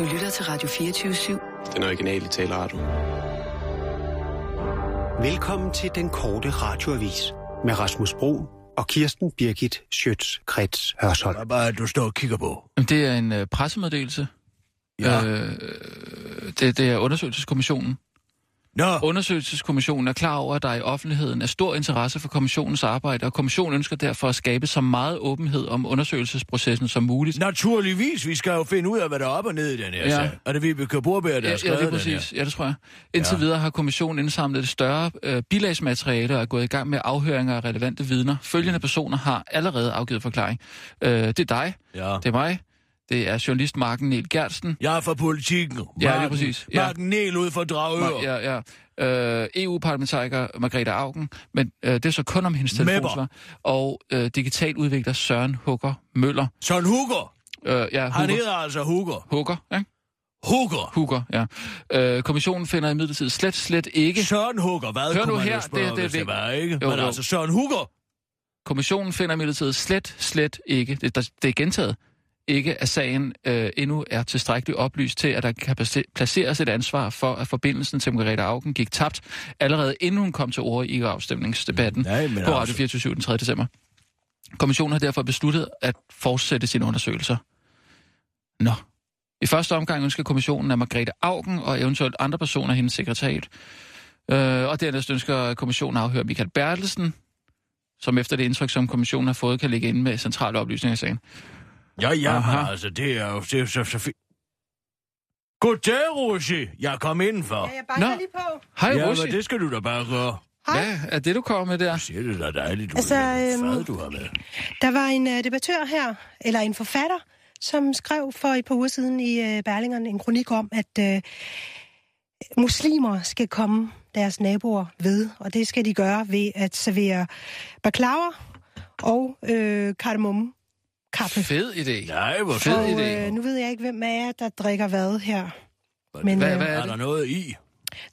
Du lytter til Radio 24-7. Den originale taleradio. Velkommen til den korte radioavis med Rasmus Bro og Kirsten Birgit Schøtz-Krets Hørsholm. Hvad er det, du står og kigger på? Det er en øh, pressemeddelelse. Ja. Øh, det, det er undersøgelseskommissionen. Nå, Undersøgelseskommissionen er klar over, at der i offentligheden er stor interesse for kommissionens arbejde, og kommissionen ønsker derfor at skabe så meget åbenhed om undersøgelsesprocessen som muligt. naturligvis. Vi skal jo finde ud af, hvad der er op og ned i den her Ja. sag. Er det Vibeke Borberg, der Ja, har ja, skrevet det er den her? præcis. Ja, det tror jeg. Indtil Ja. videre har kommissionen indsamlet et større øh, bilagsmateriale og er gået i gang med afhøringer af relevante vidner. Følgende personer har allerede afgivet forklaring. Øh, det er dig, Ja. det er mig, det er journalist Marken Niel Gertsen, Jeg er fra politikken. Ja, lige Marken- præcis. Ja. Marken Niel ud fra Dragør. Ja, ja. Øh, EU-parlamentariker Margrethe Augen, men øh, det er så kun om hendes telefonsvar. Og øh, digital udvikler Søren Hugger Møller. Søren Hugger. Øh, ja, Han Hugger. hedder altså Hugger. Hugger, ja. Hugger. Hugger, ja. Øh, kommissionen finder imidlertid slet, slet ikke... Søren Hugger. Hvad Hør nu her, spørge, det- det det vigtigt. var, ikke? Jo, Men jo. altså, Søren Hugger. Kommissionen finder imidlertid slet, slet ikke... Det, det er gentaget ikke, at sagen øh, endnu er tilstrækkeligt oplyst til, at der kan place- placeres et ansvar for, at forbindelsen til Margrethe Augen gik tabt, allerede inden hun kom til ord i afstemningsdebatten Nej, på Radio altså- 24 den 3. december. Kommissionen har derfor besluttet at fortsætte sine undersøgelser. Nå. I første omgang ønsker kommissionen, at Margrethe Augen og eventuelt andre personer hendes sekretariat. Øh, og dernæst ønsker kommissionen at afhøre Michael Bertelsen, som efter det indtryk, som kommissionen har fået, kan ligge inde med centrale oplysninger i sagen. Ja, ja, Aha. men altså, det er jo det er så, så fint. Goddag, Rosi. Jeg kom indenfor. Ja, jeg banker Nå. lige på. Hej, Ja, Rosi. men det skal du da bare gøre. Hvad er det, du kommer med der? Siger det da dejligt, du Altså, øhm, fad, du har med. Der var en uh, debattør her, eller en forfatter, som skrev for et par uger siden i uh, Berlingeren en kronik om, at uh, muslimer skal komme deres naboer ved, og det skal de gøre ved at servere baklava og øh, kardemomme kaffe. Fed idé. Nej, hvor Fed Og idé. øh, nu ved jeg ikke, hvem af jer, der drikker hvad her. Men Hvad, øh, hvad Er er der noget i?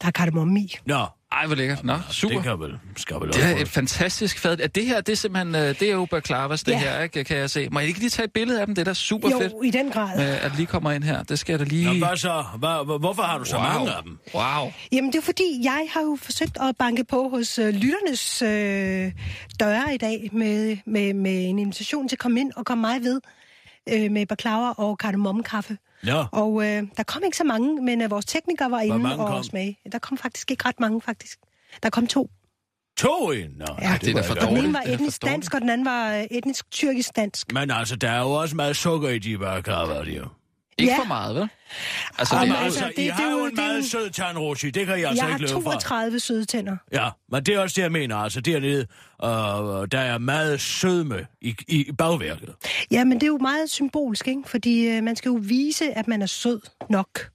der er kardemomme i. Nå, Ej, hvor lækkert. Nå, super. det kan vel, skal vel Det er et fantastisk fad. Er det her, det er simpelthen, øh, det er jo baklavas, det Ja. her, ikke, kan jeg se. Må jeg ikke lige tage et billede af dem? Det er da super Jo, fedt, i den grad. øh, at lige kommer ind her. Det skal jeg da Nå, lige... hvad så? Hvad, hvor- hvorfor har du så wow. mange af dem? Wow. Jamen, det er fordi, jeg har jo forsøgt at banke på hos øh, lytternes øh, døre i dag med, med, med en invitation til at komme ind og komme mig ved øh, med baklava og kardemommekaffe. Ja, Og øh, der kom ikke så mange, men øh, vores tekniker var inde og kom? smage. Der kom faktisk ikke ret mange, faktisk. Der kom to. to ind. Nå, Ja. Det er da for den ene var det er etnisk dansk, og den anden var øh, etnisk tyrkisk-dansk. Men altså, der er jo også meget sukker i de baklavaer, de jo. Ikke Ja. for meget, vel? Altså, Jamen, det er, altså, I det- har det er jo en det meget jo- sød tand, Rosi. Det kan jeg altså Jeg har ikke løbe fra. 32 søde tænder. Ja, men det er også det, jeg mener. Altså, dernede, øh, der er meget sødme i, i bagværket. Ja, men det er jo meget symbolsk, ikke? Fordi øh, man skal jo vise, at man er sød nok.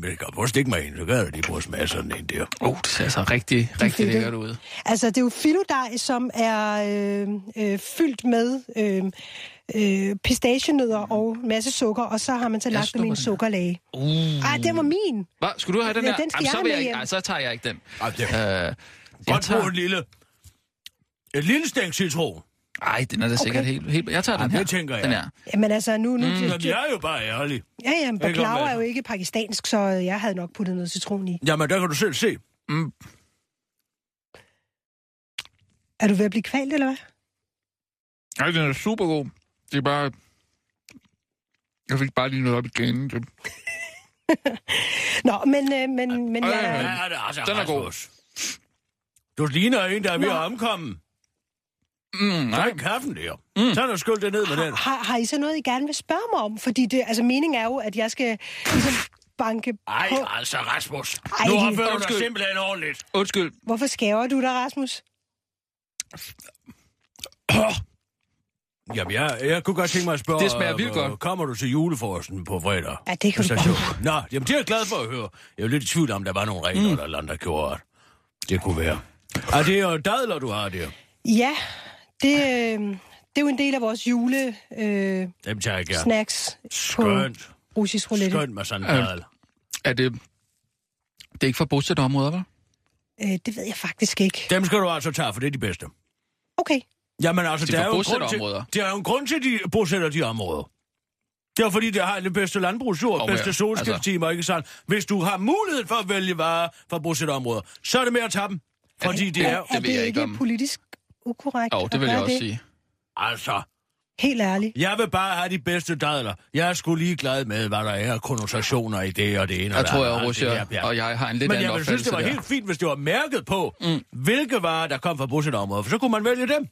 Men det kan prøve at stikke mig ind, så gør det, de bruger smage sådan en der. oh, det ser altså rigtig, rigtig fedt, lækkert ud. Altså, det er jo filodej, som er øh, øh, fyldt med øh, øh, pistachienødder og en masse sukker, og så har man så Jeg lagt dem i en sukkerlage. Uh. Ej, den var min. Hvad? Skulle du have den Ja, her? den skal Jamen, jeg så, vil jeg ikke, nej, så tager jeg ikke den. Ej, det Øh, jeg Godt tager... en lille... Et lille stænk citron. Ej, den er da sikkert Okay. helt, helt... Jeg tager Ej, den her. det tænker jeg. Den her. Jamen altså, nu... nu Mm. det, Men det, jeg er jo bare ærlig. ja, ja, godt baklava er jo ikke pakistansk, så jeg havde nok puttet noget citron i. Jamen, der kan du selv se. Mm. Er du ved at blive kvalt, eller hvad? Ej, den er super god. Det er bare... Jeg fik bare lige noget op i ganen. Det... Nå, men, øh, men, men Ej, jeg, Ja, det er altså Den er god. Du ligner en, der er ved at omkomme. Mm, nej. Nej, kaffen der. Mm. Så er der skyld det ned med den. har, har I så noget, I gerne vil spørge mig om? Fordi det, altså, meningen er jo, at jeg skal ligesom banke Ej, på... altså, Rasmus. Ej, nu det- opfører du dig Undskyld. simpelthen ordentligt. Undskyld. Hvorfor skæver du dig, Rasmus? Jamen, jeg, jeg kunne godt tænke mig at spørge... Det smager vildt øh, godt. Kommer du til juleforsten på fredag? Ja, det kan du godt. Nå, jamen det er jeg glad for at høre. Jeg er lidt i tvivl om, der var nogle regler, mm. eller andet, der gjorde, at det kunne være. Er det jo dadler, du har der? Ja, det, øh, det er jo en del af vores jule øh, Dem tager jeg gerne. snacks på Skønt. russisk roulette. Skønt med sådan en Øh. Er det... Det er ikke for bosætte områder, vel? Øh, det ved jeg faktisk ikke. Dem skal du altså tage, for det er de bedste. Okay. Jamen altså, Det er der er, jo en grund til, bosætterområder. der er jo en grund til, at de bosætter de områder. Det er fordi, det har det bedste landbrugsjord, Og bedste mere. solskinstimer, altså... ikke sandt? Hvis du har mulighed for at vælge varer fra bosætte områder, så er det med at tage dem. Fordi det er... er det ved det ikke om. politisk ukorrekt at det vil jeg gøre også det? sige. Altså, Helt ærligt. jeg vil bare have de bedste dadler. Jeg er sgu ligeglad med, hvad der er konnotationer i det og det ene. Jeg og tror, jeg, pjat. og jeg har en lidt Men anden jeg ville synes, det var der. helt fint, hvis det var mærket på, mm. hvilke varer, der kom fra bosætterområder, for så kunne man vælge dem.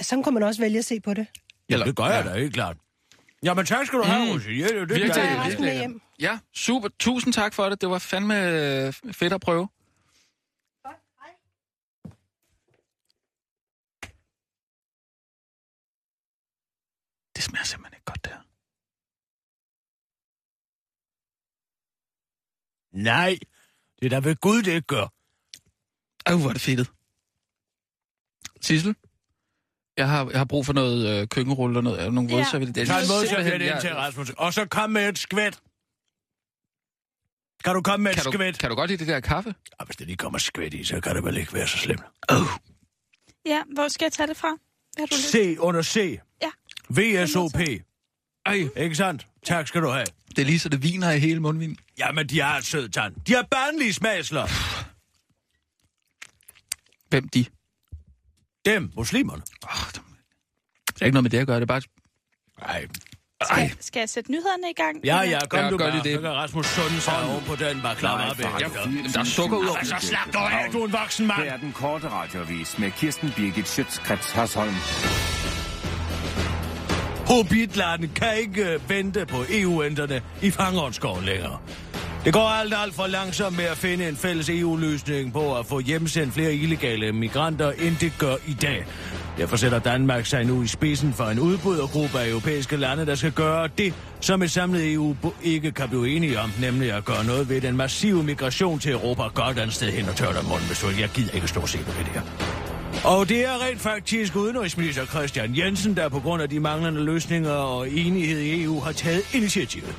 Sådan kunne man også vælge at se på det. Ja, det gør jeg da, helt klart. Jamen tak skal du have, Mm. Roger. Ja, det, det, Virkelig, er jeg virkelig. Ja, super. Tusind tak for det. Det var fandme øh, fedt at prøve. Det smager simpelthen ikke godt, det her. Nej, det er da ved Gud, det ikke gør. Ej, hvor er det fedtet. Sissel? Jeg har, jeg har brug for noget øh, køkkenrulle og noget, øh, nogle Ja. vådservice. Det Tag en simpelthen- ind til, Rasmus. Og så kom med et skvæt. Kan du komme med et kan, du, skvæt? kan du godt lide det der kaffe? Ja, hvis det lige kommer skvæt i, så kan det vel ikke være så slemt. Ja, hvor skal jeg tage det fra? Har du lyst? C under C. Ja. VSOP. Ej, Ikke sandt? Tak skal du have. det er lige så det viner i hele mundvinden. Jamen, de har et sød tand. De har barnlige smagsler. Hvem de? Dem, muslimerne. Oh, det er ikke noget med det at gøre, det er bare... Nej. Ej, Skal, skal jeg sætte nyhederne i gang? Ja, ja, kom Ja, du gør bare. det. Så kan Rasmus sunde sig oven på den, bare klar op. Der er sukker ud over. Altså, slap dig af, du er en voksen mand. Her er den korte radiovis med Kirsten Birgit Schøtzgrads Hasholm. Hobbitland kan ikke øh, vente på EU-ænderne i Fangårdsgård længere. Det går alt, alt for langsomt med at finde en fælles EU-løsning på at få hjemsendt flere illegale migranter, end det gør i dag. Derfor sætter Danmark sig nu i spidsen for en udbrydergruppe af europæiske lande, der skal gøre det, som et samlet EU ikke kan blive enige om, nemlig at gøre noget ved den massive migration til Europa. Godt andet sted hen og tørre dig munden, hvis du Jeg gider ikke stå og se på det her. Og det er rent faktisk udenrigsminister Christian Jensen, der på grund af de manglende løsninger og enighed i EU har taget initiativet.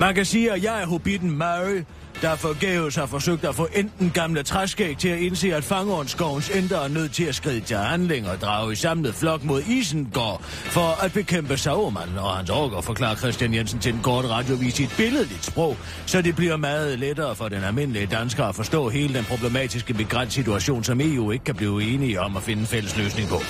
Man kan sige, at jeg er hobitten Mary, der forgæves har forsøgt at få enten gamle træskæg til at indse, at fangeåndsskovens ændre er nødt til at skride til handling og drage i samlet flok mod Isengård for at bekæmpe Sauron og hans orker, forklarer Christian Jensen til en kort radiovis i et billedligt sprog, så det bliver meget lettere for den almindelige dansker at forstå hele den problematiske migrantsituation, som EU ikke kan blive enige om at finde en fælles løsning på.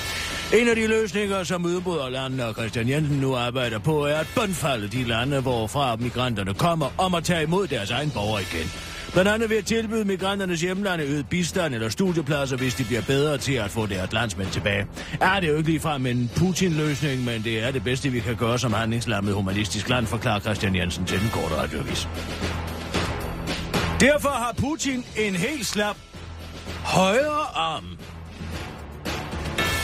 En af de løsninger, som udbryderlandene og Christian Jensen nu arbejder på, er at bundfalde de lande, hvorfra migranterne kommer, om at tage imod deres egen borgere igen. Blandt andet ved at tilbyde migranternes hjemlande øget bistand eller studiepladser, hvis de bliver bedre til at få deres landsmænd tilbage. Er det jo ikke ligefrem en Putin-løsning, men det er det bedste, vi kan gøre som handlingslammet humanistisk land, forklarer Christian Jensen til den korte radiovis. Derfor har Putin en helt slap højre arm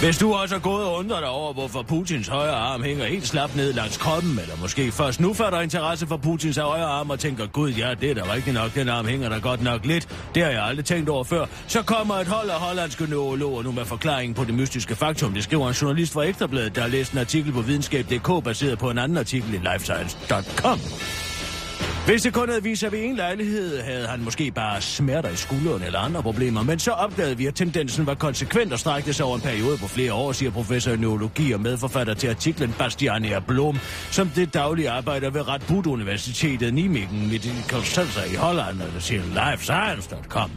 hvis du også er gået og undrer dig over, hvorfor Putins højre arm hænger helt slap ned langs kroppen, eller måske først nu fatter interesse for Putins højre arm og tænker, gud ja, det er da rigtigt nok, den arm hænger der godt nok lidt. Det har jeg aldrig tænkt over før. Så kommer et hold af hollandske neurologer nu med forklaringen på det mystiske faktum. Det skriver en journalist fra Ekstrabladet, der har læst en artikel på videnskab.dk baseret på en anden artikel i lifescience.com. Hvis det kun havde vist sig ved en lejlighed, havde han måske bare smerter i skulderen eller andre problemer, men så opdagede vi, at tendensen var konsekvent og strækte sig over en periode på flere år, siger professor i neurologi og medforfatter til artiklen Bastiania Blom, som det daglige arbejder ved Radboud Universitetet Nijmegen med i Center i Holland, og der siger lifescience.com.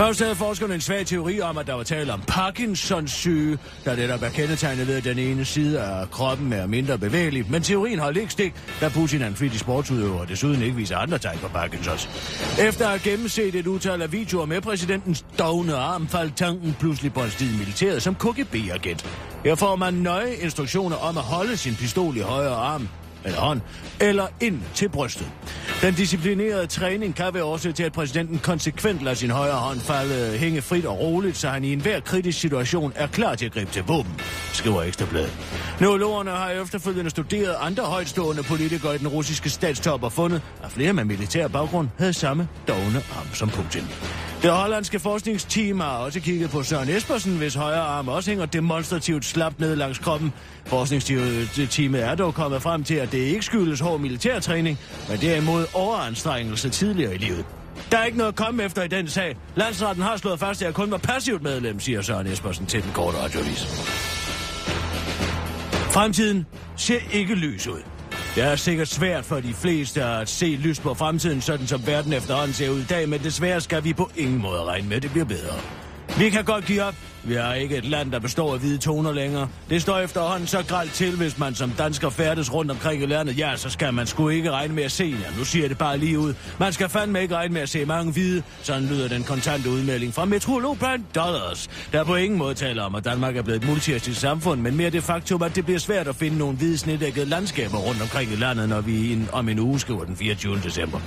Først havde forskerne en svag teori om, at der var tale om Parkinsons syge, der netop er kendetegnet ved, at den ene side af kroppen er mindre bevægelig. Men teorien holdt ikke stik, da Putin er en flittig sportsudøver og desuden ikke viser andre tegn på Parkinsons. Efter at have gennemset et utal af videoer med præsidentens dogne arm, faldt tanken pludselig på en stid militæret som KGB-agent. Her får man nøje instruktioner om at holde sin pistol i højre arm, eller hånd, eller ind til brystet. Den disciplinerede træning kan være også til, at præsidenten konsekvent lader sin højre hånd falde, hænge frit og roligt, så han i enhver kritisk situation er klar til at gribe til våben, skriver Ekstrabladet. Neurologerne har efterfølgende studeret andre højtstående politikere i den russiske statstop og fundet, at flere med militær baggrund havde samme dogne arm som Putin. Det hollandske forskningsteam har også kigget på Søren Espersen, hvis højre arm også hænger demonstrativt slapt ned langs kroppen. Forskningsteamet er dog kommet frem til, at det ikke skyldes hård militærtræning, men derimod overanstrengelse tidligere i livet. Der er ikke noget at komme efter i den sag. Landsretten har slået fast, at jeg kun var passivt medlem, siger Søren Espersen til den korte radiovis. Fremtiden ser ikke lys ud. Det er sikkert svært for de fleste at se lys på fremtiden, sådan som verden efterhånden ser ud i dag, men desværre skal vi på ingen måde regne med, at det bliver bedre. Vi kan godt give op. Vi har ikke et land, der består af hvide toner længere. Det står efterhånden så gralt til, hvis man som dansker færdes rundt omkring i landet. Ja, så skal man sgu ikke regne med at se. Ja, nu siger jeg det bare lige ud. Man skal fandme ikke regne med at se mange hvide. Sådan lyder den kontante udmelding fra meteorolog Brand Dollars, der på ingen måde taler om, at Danmark er blevet et multietnisk samfund, men mere det faktum, at det bliver svært at finde nogle hvide snedækkede landskaber rundt omkring i landet, når vi en, om en uge skriver den 24. december.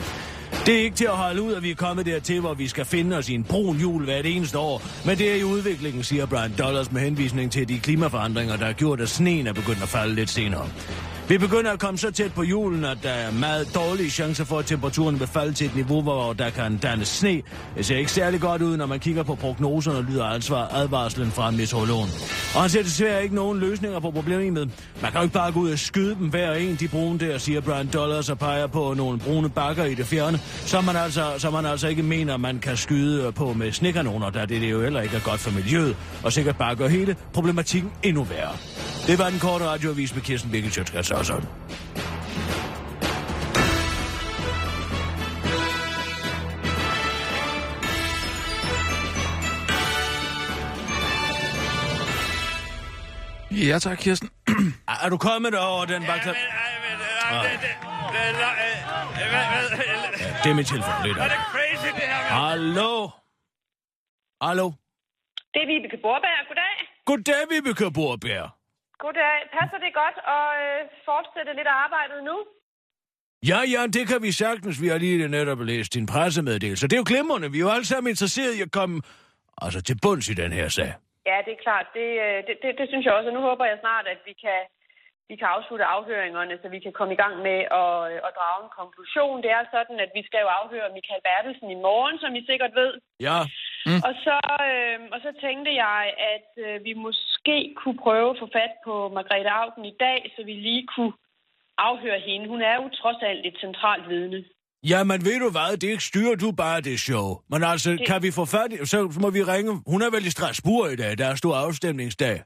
Det er ikke til at holde ud, at vi er kommet dertil, hvor vi skal finde os i en brun jul hvert eneste år. Men det er i udviklingen, siger Brian Dollars med henvisning til de klimaforandringer, der har gjort, at sneen er begyndt at falde lidt senere. Vi begynder at komme så tæt på julen, at der er meget dårlige chancer for, at temperaturen vil falde til et niveau, hvor der kan danne sne. Det ser ikke særlig godt ud, når man kigger på prognoserne og lyder ansvar advarslen fra meteorologen. Og han ser desværre ikke nogen løsninger på problemet. Man kan jo ikke bare gå ud og skyde dem hver en, de brune der, siger Brian Dollars og peger på nogle brune bakker i det fjerne, som man altså, som man altså ikke mener, man kan skyde øh, på med snekanoner, da det jo heller ikke er godt for miljøet, og sikkert bare gør hele problematikken endnu værre. Det var den korte radioavis med Kirsten Birgit Sjøtskrets sådan. Ja tak, Kirsten. Er du kommet over den bakke? Det er mit telefon. Er det crazy, det her? Hallo? Hallo? Det er Vibeke Borberg. Goddag. Goddag, Vibeke Borbjerg. Goddag. Passer det godt at øh, fortsætte lidt af arbejdet nu? Ja, ja, det kan vi sagtens. Vi har lige netop læst din pressemeddelelse. Det er jo glimrende. Vi er jo alle sammen interesserede i at komme altså, til bunds i den her sag. Ja, det er klart. Det, øh, det, det, det synes jeg også. Og nu håber jeg snart, at vi kan, vi kan afslutte afhøringerne, så vi kan komme i gang med at, øh, at drage en konklusion. Det er sådan, at vi skal jo afhøre Michael Bertelsen i morgen, som I sikkert ved. Ja, Mm. Og, så, øh, og så tænkte jeg, at øh, vi måske kunne prøve at få fat på Margrethe Augen i dag, så vi lige kunne afhøre hende. Hun er jo trods alt et centralt vidne. ja men ved du hvad, det styrer du bare det show. Men altså, det... kan vi få fat i, så må vi ringe. Hun er vel i Strasbourg i dag, der er stor afstemningsdag,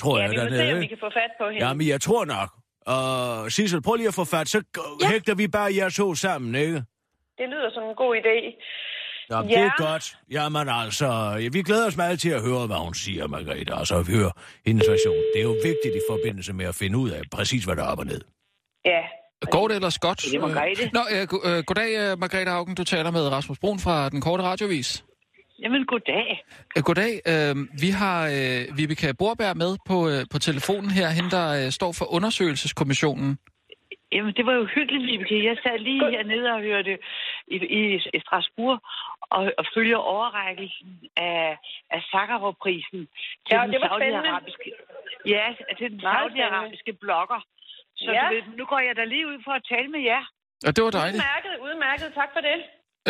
tror Ja, jeg. vi må dernede, se, om vi kan få fat på hende. Jamen, jeg tror nok. Og Sissel, prøv lige at få fat, så ja. hægter vi bare jer to sammen, ikke? Det lyder som en god idé. Jamen, Ja. det er godt. Jamen altså, vi glæder os meget til at høre, hvad hun siger, Margrethe. Altså at høre hendes version. Det er jo vigtigt i forbindelse med at finde ud af præcis, hvad der er op og ned. Ja. Går det ellers godt? Det er Margrethe. Nå, øh, go- øh, goddag, øh, Margrethe Augen. Du taler med Rasmus Brun fra Den Korte Radiovis. Jamen, goddag. Øh, goddag. Øh, vi har øh, Vibeke Borberg med på, øh, på telefonen her, hende der øh, står for undersøgelseskommissionen. Jamen, det var jo hyggeligt, Vibeke. Jeg sad lige hernede og hørte i, i, i Strasbourg og, og følger overrækkelsen af, af Sakharov-prisen til Ja, den det var spændende. saudiarabiske... Ja, til den saudiarabiske blogger. Så Ja. du ved, nu går jeg da lige ud for at tale med jer. Og det var dejligt. Udmærket, udmærket. Tak for det.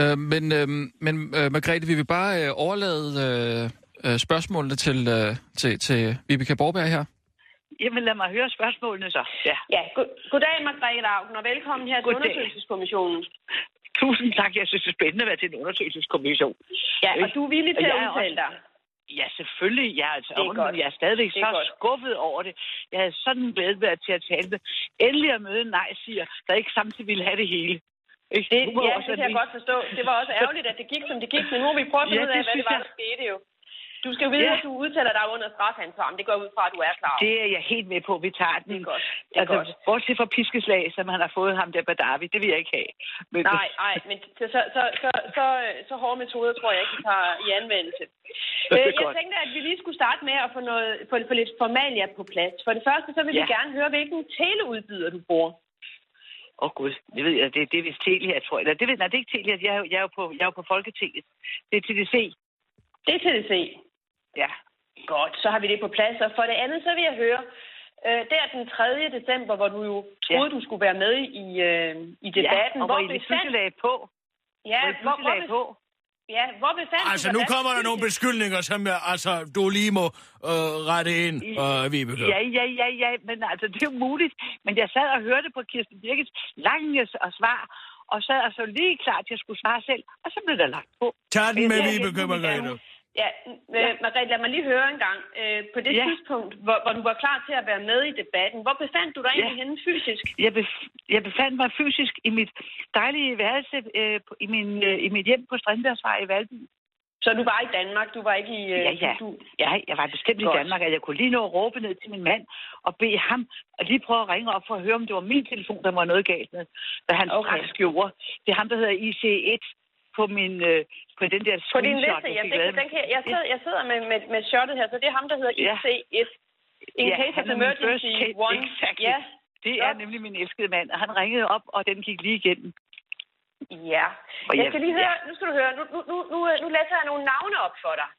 Øh, men øh, men øh, Margrethe, vi vil bare øh, overlade øh, øh, spørgsmålene til, øh, til, til Vibeke Borberg her. Jamen, lad mig høre spørgsmålene så. Ja. Ja, go- goddag, Margrethe Augen, og velkommen her til Goddag. undersøgelseskommissionen. Tusind tak. Jeg synes, det er spændende at være til en undersøgelseskommission. Ja, og du er villig til at udtale dig. Ja, selvfølgelig. Jeg er, altså, Det er godt. jeg er stadigvæk Det er så godt. skuffet over det. Jeg havde sådan glædet mig til at tale med. Endelig at møde en nej-siger, der ikke samtidig ville have det hele. Ikke? Det, ja, det kan jeg godt forstå. Det var også ærgerligt, at det gik, som det gik, men nu har vi prøvet at Ja, ud af, det hvad det var, der skete jo. Du skal jo vide, Ja. at du udtaler dig under strafansvar, men det går ud fra, at du er klar. Det er jeg helt med på. Vi tager den. Det er godt. Det er altså, godt. bortset fra piskeslag, som han har fået ham der Badawi, det vil jeg ikke have. Men, Nej, nej, men så, så, så, så, så, så hårde metoder tror jeg ikke, vi tager i anvendelse. Øh, jeg godt. tænkte, at vi lige skulle starte med at få, noget, få, få lidt formalia på plads. For det første, så vil vi Ja. gerne høre, hvilken teleudbyder du bruger. Åh oh, gud, det ved jeg. Det, det er vist Telia, tror jeg. Eller, det ved, nej, det er ikke Telia. Jeg er, jo- jeg er, jo på, jeg er jo på Folketinget. Det er TDC. Det er TDC. Ja. Godt, så har vi det på plads. Og for det andet, så vil jeg høre, øh, der den 3. december, hvor du jo troede, du skulle være med i, øh, i debatten. Ja, og hvor I befandt- lagde på. Ja, Hvor I hvor, hvor, lagde på. ja, hvor befandt Altså, nu kommer der nogle beskyldninger, som jeg, altså, du lige må øh, rette ind, øh, Vibeke. Ja, ja, ja, ja, men altså, det er jo muligt. Men jeg sad og hørte på Kirsten Birgits lange og svar, og sad og så lige klar til at skulle svare selv, og så blev der lagt på. Tag den med Ja, Vibeke, Margrethe. Ja, ja. Marie, lad mig lige høre en gang. Øh, på det ja. tidspunkt, hvor, hvor du var klar til at være med i debatten, hvor befandt du dig ja. egentlig henne fysisk? Jeg, bef- jeg befandt mig fysisk i mit dejlige værelse øh, i, min, øh, i mit hjem på Strindbergsvej i Valby. Så du var i Danmark? Du var ikke i... Øh, ja, ja. Du... ja, jeg var bestemt Godt. i Danmark, at jeg kunne lige nå at råbe ned til min mand og bede ham at lige prøve at ringe op for at høre, om det var min telefon, der var noget galt med, hvad han okay. straks gjorde. Det er ham, der hedder IC1 på min øh, på den der På din liste, ja. Det, den kan, jeg, sidder, jeg sidder med, med, med shotet her, så det er ham, der hedder IC1. In ja, case of emergency case, one. Exactly. Ja. Det er nemlig min elskede mand, og han ringede op, og den gik lige igennem. Ja. Og jeg skal lige høre, ja. nu skal du høre, nu, nu, nu, nu læser jeg nogle navne op for dig.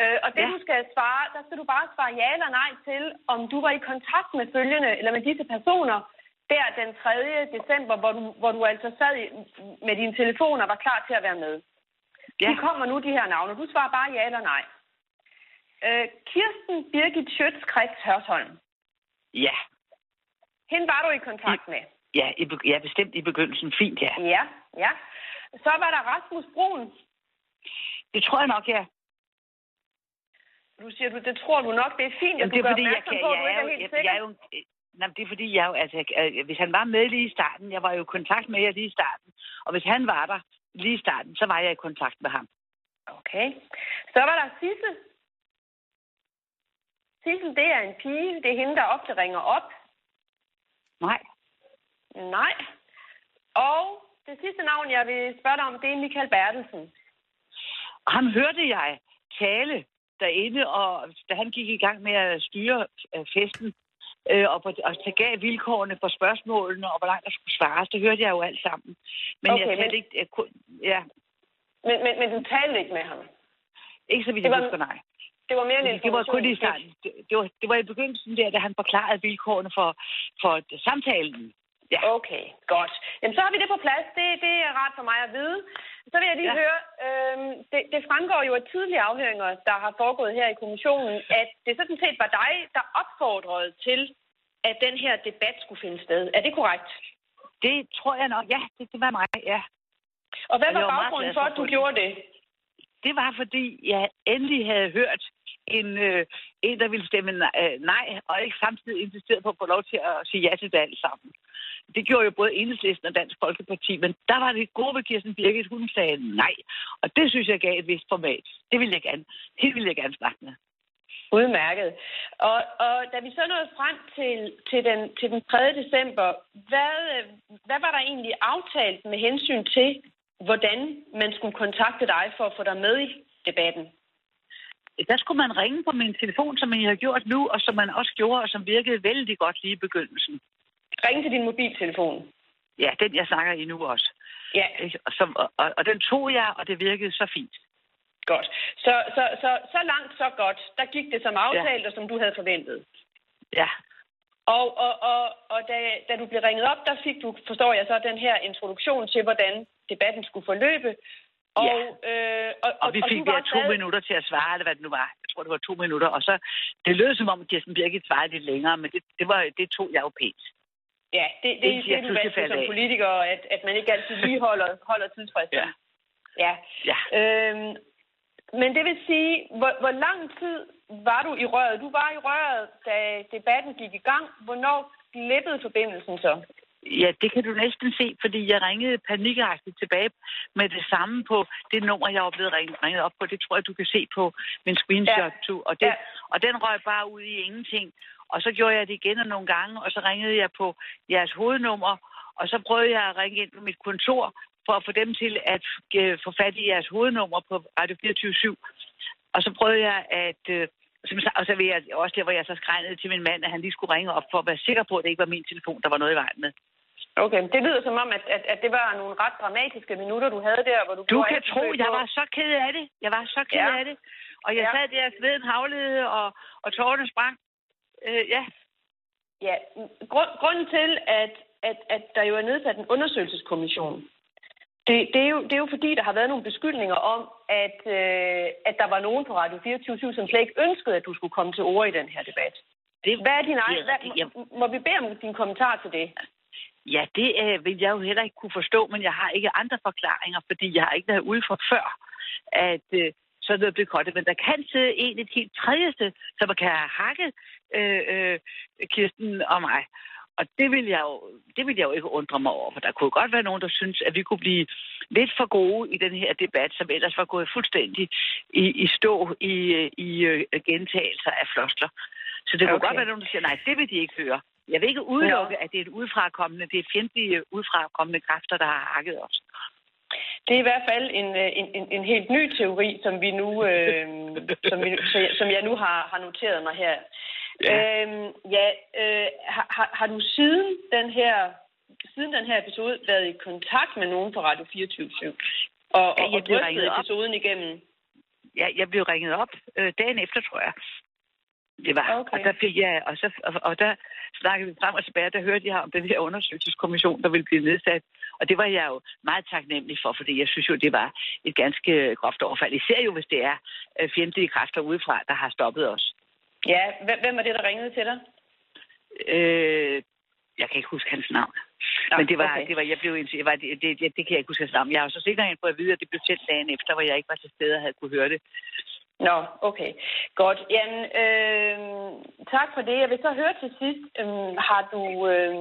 Øh, og det, ja. du skal svare, der skal du bare svare ja eller nej til, om du var i kontakt med følgende, eller med disse personer, der den 3. december, hvor du, hvor du altså sad med din telefon og var klar til at være med. Ja. De kommer nu, de her navne. Du svarer bare ja eller nej. Øh, Kirsten Birgit Schøtz-Krets Hørsholm. Ja. Hende var du i kontakt I, med? Ja, i, ja, bestemt i begyndelsen. Fint, ja. Ja, ja. Så var der Rasmus Brun. Det tror jeg nok, ja. Du siger, du, det tror du nok, det er fint. Jeg det er fordi, jeg kan, på, jeg, er jo, jeg, jeg er jo, nej, det er fordi, jeg jo, altså, hvis han var med lige i starten, jeg var jo i kontakt med jer lige i starten, og hvis han var der lige i starten, så var jeg i kontakt med ham. Okay. Så var der Sissel. Sissel, det er en pige. Det er hende, der ofte ringer op. Nej. Nej. Og det sidste navn, jeg vil spørge dig om, det er Michael Bertelsen. Ham hørte jeg tale derinde, og da han gik i gang med at styre øh, festen, øh, og, og gav vilkårene for spørgsmålene, og hvor langt der skulle svares, det hørte jeg jo alt sammen. Men okay, jeg men... ikke... Jeg kunne, ja. men, men, men du talte ikke med ham? Ikke så vidt jeg var... husker, nej. Det var mere en det var kun i starten. Det, det, var, det var i begyndelsen der, da han forklarede vilkårene for, for samtalen. Ja. Okay, godt. Jamen, så har vi det på plads. Det, det er rart for mig at vide. Så vil jeg lige ja. høre, øhm, det, det fremgår jo af tidlige afhøringer, der har foregået her i kommissionen, at det sådan set var dig, der opfordrede til, at den her debat skulle finde sted. Er det korrekt? Det tror jeg nok. Ja, det, det var mig, ja. Og hvad var, var baggrunden for, at du gjorde det? Det var, fordi jeg endelig havde hørt en, øh, en der ville stemme øh, nej, og ikke samtidig insisteret på at få lov til at sige ja til det alt sammen det gjorde jo både Enhedslisten og Dansk Folkeparti, men der var det gode ved Kirsten Birgit, hun sagde nej. Og det synes jeg gav et vist format. Det ville jeg gerne, det ville jeg gerne snakke med. Udmærket. Og, og da vi så nåede frem til, til, den, til den 3. december, hvad, øh, hvad var der egentlig aftalt med hensyn til, hvordan man skulle kontakte dig for at få dig med i debatten? Der skulle man ringe på min telefon, som jeg har gjort nu, og som man også gjorde, og som virkede vældig godt lige i begyndelsen. Ring til din mobiltelefon. Ja, den jeg snakker i nu også. Ja. Og, som, og, og den tog jeg, og det virkede så fint. Godt. Så, så, så, så langt, så godt. Der gik det som aftalt, ja. og som du havde forventet. Ja. Og, og, og, og da, da du blev ringet op, der fik du, forstår jeg så, den her introduktion til, hvordan debatten skulle forløbe. Og, ja. øh, og, og, og vi fik og to sad... minutter til at svare, eller hvad det nu var. Jeg tror, det var to minutter. Og så, det lød som om, Kirsten Birgit svarede lidt længere, men det, det, var, det tog jeg jo pænt. Ja, det, det, det, det er du vant som politiker, at, at man ikke altid lige holder, holder tidsfristen. Ja. ja. ja. Øhm, men det vil sige, hvor, hvor lang tid var du i røret? Du var i røret, da debatten gik i gang. Hvornår glippede forbindelsen så? Ja, det kan du næsten se, fordi jeg ringede panikagtigt tilbage med det samme på det nummer, jeg var blevet ringet op på. Det tror jeg, du kan se på min screenshot. Ja. Og, det, ja. og den røg bare ud i ingenting. Og så gjorde jeg det igen nogle gange, og så ringede jeg på jeres hovednummer, og så prøvede jeg at ringe ind på mit kontor for at få dem til at øh, få fat i jeres hovednummer på Radio 24 Og så prøvede jeg at... Øh, og så vil jeg også der, hvor jeg så skregnede til min mand, at han lige skulle ringe op for at være sikker på, at det ikke var min telefon, der var noget i vejen med. Okay, det lyder som om, at, at, at det var nogle ret dramatiske minutter, du havde der, hvor du... Du kan tro, jeg var så ked af det. Jeg var så ked ja. af det. Og jeg ja. sad der, sveden havlede, og, og tårerne sprang. Øh, ja. Ja, grund, grunden til, at, at, at der jo er nedsat en undersøgelseskommission, det, det, er jo, det er jo fordi, der har været nogle beskyldninger om, at, øh, at der var nogen på Radio 24 som slet ikke ønskede, at du skulle komme til ord i den her debat. Det, hvad er din egen... Hvad, må, må vi bede om din kommentar til det? Ja, det øh, vil jeg jo heller ikke kunne forstå, men jeg har ikke andre forklaringer, fordi jeg har ikke været ude for før, at øh, så er det blevet kortet. Men der kan sidde en et helt tredjeste, som kan have hakket øh, øh, Kirsten og mig. Og det vil, jeg jo, det vil jeg jo ikke undre mig over, for der kunne godt være nogen, der synes, at vi kunne blive lidt for gode i den her debat, som ellers var gået fuldstændig i, i stå i, i øh, gentagelser af flosler. Så det kunne Okay. godt være nogen, der siger, nej, det vil de ikke høre. Jeg vil ikke udelukke, at det er et udefrakommende, det er fjendtlige udefrakommende kræfter, der har hakket os. Det er i hvert fald en, øh, en, en, en helt ny teori, som vi nu, øh, som, vi, som jeg nu har, har noteret mig her. Ja. Ja, øhm, ja øh, har, har- har du siden den her siden den her episode været i kontakt med nogen fra Radio 24 og, Ja, og, jeg og drøftet ringet op. episoden igennem? Ja, jeg blev ringet op øh, dagen efter, tror jeg. Det var. Okay. Og der fik jeg, og, så, og, og der snakkede vi frem og tilbage, der hørte jeg om den her undersøgelseskommission, der ville blive nedsat. Og det var jeg jo meget taknemmelig for, fordi jeg synes jo, det var et ganske groft overfald. Især jo, hvis det er øh, fjendtlige kræfter udefra, der har stoppet os. Ja, hvem, var det, der ringede til dig? Øh, jeg kan ikke huske hans navn. Nå, Men det var, okay. det var, jeg blev, jeg var, det, det, det, det kan jeg ikke huske hans navn. Jeg har så sikkert en på at vide, at det blev sendt dagen efter, hvor jeg ikke var til stede og havde kunne høre det. Nå, okay. Godt. Jan, øh, tak for det. Jeg vil så høre til sidst, øh, har du... Øh,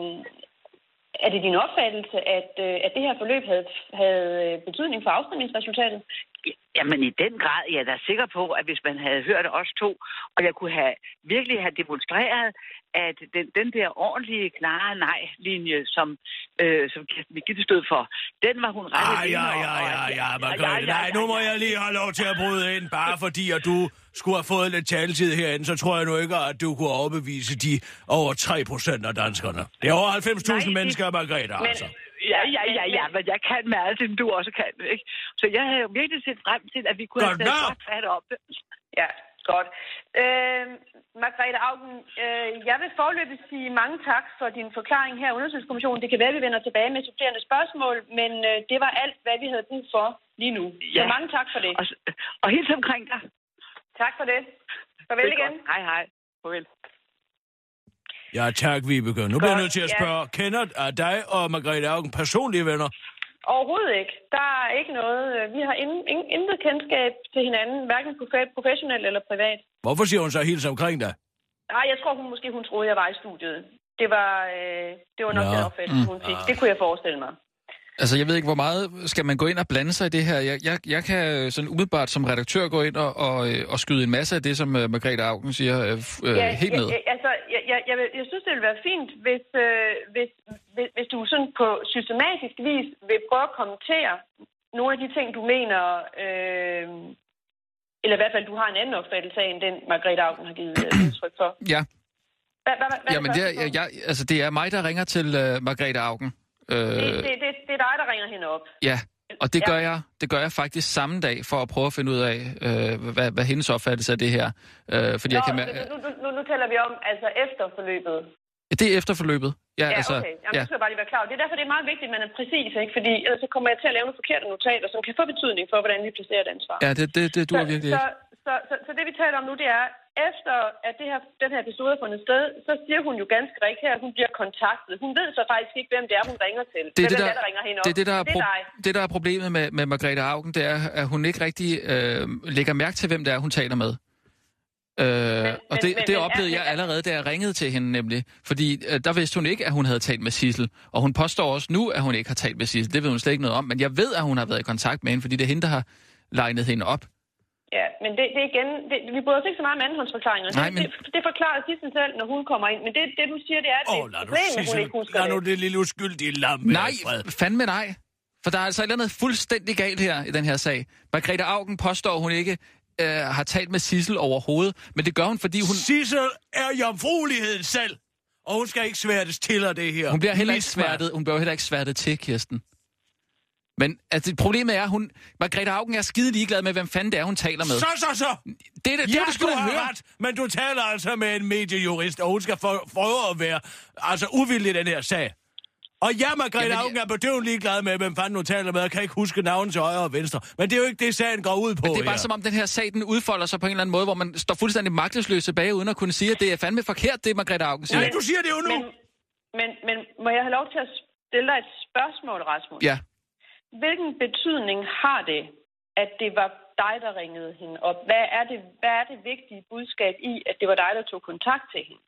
er det din opfattelse, at, øh, at det her forløb havde, havde øh, betydning for afstemningsresultatet? Jamen i den grad, jeg er da sikker på, at hvis man havde hørt os to, og jeg kunne have virkelig have demonstreret, at den, den der ordentlige, klare nej-linje, som, øh, som Kirsten Birgitte stod for, den var hun ret Ah, ja, ja, ja, ja, Margrethe. Nej, nu må jeg lige have lov til at bryde ind, bare fordi at du skulle have fået lidt taletid herinde, så tror jeg nu ikke, at du kunne overbevise de over 3 procent af danskerne. Det er over 90.000 det- mennesker, Margrethe, Men- altså. Ja, ja, ja, ja, men jeg kan med alt det, du også kan, ikke? Så jeg havde jo virkelig set frem til, at vi kunne Godt have taget fat det. Ja, godt. Øh, Margrethe Augen, øh, jeg vil forløbig sige mange tak for din forklaring her i undersøgelseskommissionen. Det kan være, at vi vender tilbage med supplerende spørgsmål, men øh, det var alt, hvad vi havde brug for lige nu. Ja. Så mange tak for det. Og, og hils omkring dig. Tak for det. Farvel Det igen. godt. Hej, hej. Farvel. Ja, tak, Vibeke. Nu bliver jeg nødt til at ja. spørge, kender er dig og Margrethe Augen personlige venner? Overhovedet ikke. Der er ikke noget. øh, Vi har ingen, ingen, intet kendskab til hinanden, hverken profe- professionelt eller privat. Hvorfor siger hun så hils omkring dig? Nej, jeg tror hun måske, hun troede, jeg var i studiet. Det var, øh, det var nok Nå. den opfattelse, hun fik. Det kunne jeg forestille mig. Altså, jeg ved ikke, hvor meget skal man gå ind og blande sig i det her? Jeg, jeg, jeg kan sådan umiddelbart som redaktør gå ind og, og, øh, og skyde en masse af det, som uh, Margrethe Augen siger, øh, f- øh, helt ned. Jeg, altså, jeg, jeg, jeg, jeg synes, det ville være fint, hvis, øh, hvis, hvis, hvis du sådan på systematisk vis vil prøve at kommentere nogle af de ting, du mener, øh, eller i hvert fald, du har en anden opfattelse af, end den Margrethe Augen har givet øh, udtryk for. Ja, Hvad, hvad, hvad Jamen, det er, jeg, altså, det er mig, der ringer til uh, Margrethe Augen. Øh, det, det, det, det er dig, der ringer hende op. ja, og det Ja. gør, jeg, det gør jeg faktisk samme dag, for at prøve at finde ud af, øh, hvad, hvad hendes opfattelse af det her. Øh, fordi Nå, jeg kan nu, nu, nu, nu, nu taler vi om altså efter forløbet. Det er efterforløbet. Ja, Ja, altså, okay. Jamen, ja. det skal jeg bare lige være klar over. Det er derfor, det er meget vigtigt, at man er præcis, ikke? Fordi ellers så kommer jeg til at lave nogle forkerte notater, som kan få betydning for, hvordan vi placerer et ansvar. ja, det, det, det duer så, virkelig så, ikke. så, så, så, det vi taler om nu, det er, efter at det her, den her episode er fundet sted, så siger hun jo ganske rigtigt her, at hun bliver kontaktet. Hun ved så faktisk ikke, hvem det er, hun ringer til. Det er det, der, der ringer hende op. det, er det, der er, det pro- det, der er problemet med, med Margrethe Augen, det er, at hun ikke rigtig øh, lægger mærke til, hvem det er, hun taler med. Øh, og men- det, men- det oplevede men- jeg allerede, da jeg ringede til hende nemlig. Fordi øh, der vidste hun ikke, at hun havde talt med Sissel. Og hun påstår også nu, at hun ikke har talt med Sissel. Det ved hun slet ikke noget om. Men jeg ved, at hun har været i kontakt med hende, fordi det er hende, der har legnet hende op. Men det, det er igen, det, vi bryder os ikke så meget om andenhåndsforklaringer. Nej, det, men- det, det forklarer Sissel selv, når hun kommer ind. Men det, det du siger, det er, at det Åh, er problem, at hun ikke husker lad nu det. det lille uskyldige lam Nej, fred. fandme nej. For der er altså et eller andet fuldstændig galt her i den her sag. Margrethe Augen påstår, at hun ikke øh, har talt med Sissel overhovedet. Men det gør hun, fordi hun... Sissel er jomfrueligheden selv, og hun skal ikke sværtes til af det her. Hun bliver heller ikke sværtet, hun bliver heller ikke sværtet til, Kirsten. Men altså, problemet er, at hun, Margrethe Augen er skide ligeglad med, hvem fanden det er, hun taler med. Så, så, så! det er det, det, Ja, det, du du skulle da høre. har ret, men du taler altså med en mediejurist, og hun skal for, prøve at være altså, uvildig i den her sag. Og ja, Margrethe Jamen, jeg- Augen er bedøvende ligeglad med, hvem fanden hun taler med, og kan ikke huske navnet til højre og venstre. Men det er jo ikke det, sagen går ud på Det er bare her. som om, den her sag, den udfolder sig på en eller anden måde, hvor man står fuldstændig magtesløs tilbage, uden at kunne sige, at det er fandme forkert, det Margrethe Augen siger. Nej, du siger det jo nu! Men, men, men må jeg have lov til at stille dig et spørgsmål, Rasmus? Ja. Hvilken betydning har det, at det var dig, der ringede hende op? Hvad er det, hvad er det vigtige budskab i, at det var dig, der tog kontakt til hende?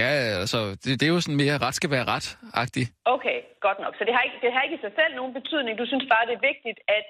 Ja, altså, det, det er jo sådan mere ret skal være ret-agtigt. Okay, godt nok. Så det har, ikke, det har ikke i sig selv nogen betydning. Du synes bare, det er vigtigt, at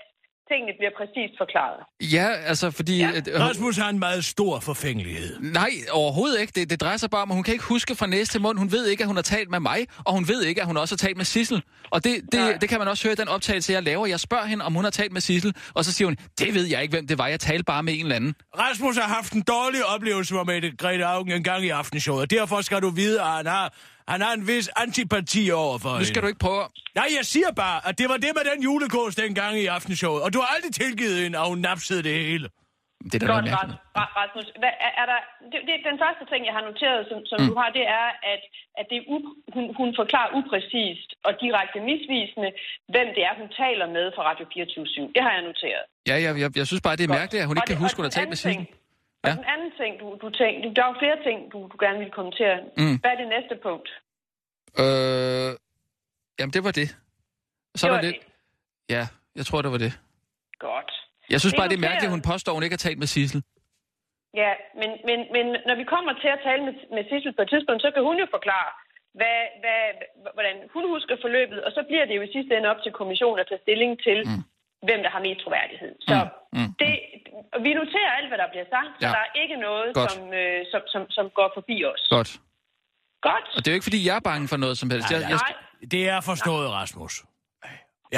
tingene bliver præcist forklaret. Ja, altså fordi... Ja. At, øh, Rasmus har en meget stor forfængelighed. Nej, overhovedet ikke. Det, det drejer sig bare om, at hun kan ikke huske fra næste til mund. Hun ved ikke, at hun har talt med mig, og hun ved ikke, at hun også har talt med Sissel. Og det, Nej. det, det kan man også høre i den optagelse, jeg laver. Jeg spørger hende, om hun har talt med Sissel, og så siger hun, det ved jeg ikke, hvem det var. Jeg talte bare med en eller anden. Rasmus har haft en dårlig oplevelse med Mette Grete Augen en gang i aftensshowet, og derfor skal du vide, at han har, han har en vis antipati over for Nu skal du ikke prøve... Nej, jeg siger bare, at det var det med den julekås dengang i aftenshowet, og du har aldrig tilgivet hende, at hun napsede det hele. Det er da Godt, noget mærkeligt. Ras- Ra- Rasmus. Hvad, er, er der, det, det, den første ting, jeg har noteret, som, som mm. du har, det er, at, at det er u, hun, hun forklarer upræcist og direkte misvisende, hvem det er, hun taler med fra Radio 24 Det har jeg noteret. Ja, jeg, jeg, jeg synes bare, det er Godt. mærkeligt, at hun Og ikke kan det- huske, og hun har talt med anden Ting- Ja. Og den anden ting, du, du tænkte, der er jo flere ting, du, du gerne vil kommentere. Mm. Hvad er det næste punkt? Øh, jamen, det var det. Så Det er var der lidt... Ja, jeg tror, det var det. Godt. Jeg synes Det bare, det er mærkeligt, at hun påstår, at hun ikke har talt med Sissel. Ja, men, men, men når vi kommer til at tale med, med Sissel på et tidspunkt, så kan hun jo forklare, hvad, hvad, hvordan hun husker forløbet, og så bliver det jo i sidste ende op til kommissionen at tage stilling til, mm. Hvem der har mest troværdighed. Så Mm, mm, det, og vi noterer alt, hvad der bliver sagt, så Ja. der er ikke noget, Godt. som, øh, som, som, som går forbi os. Godt. Godt. Og det er jo ikke, fordi jeg er bange for noget som helst. Jeg, jeg, Nej, Det er forstået, Rasmus.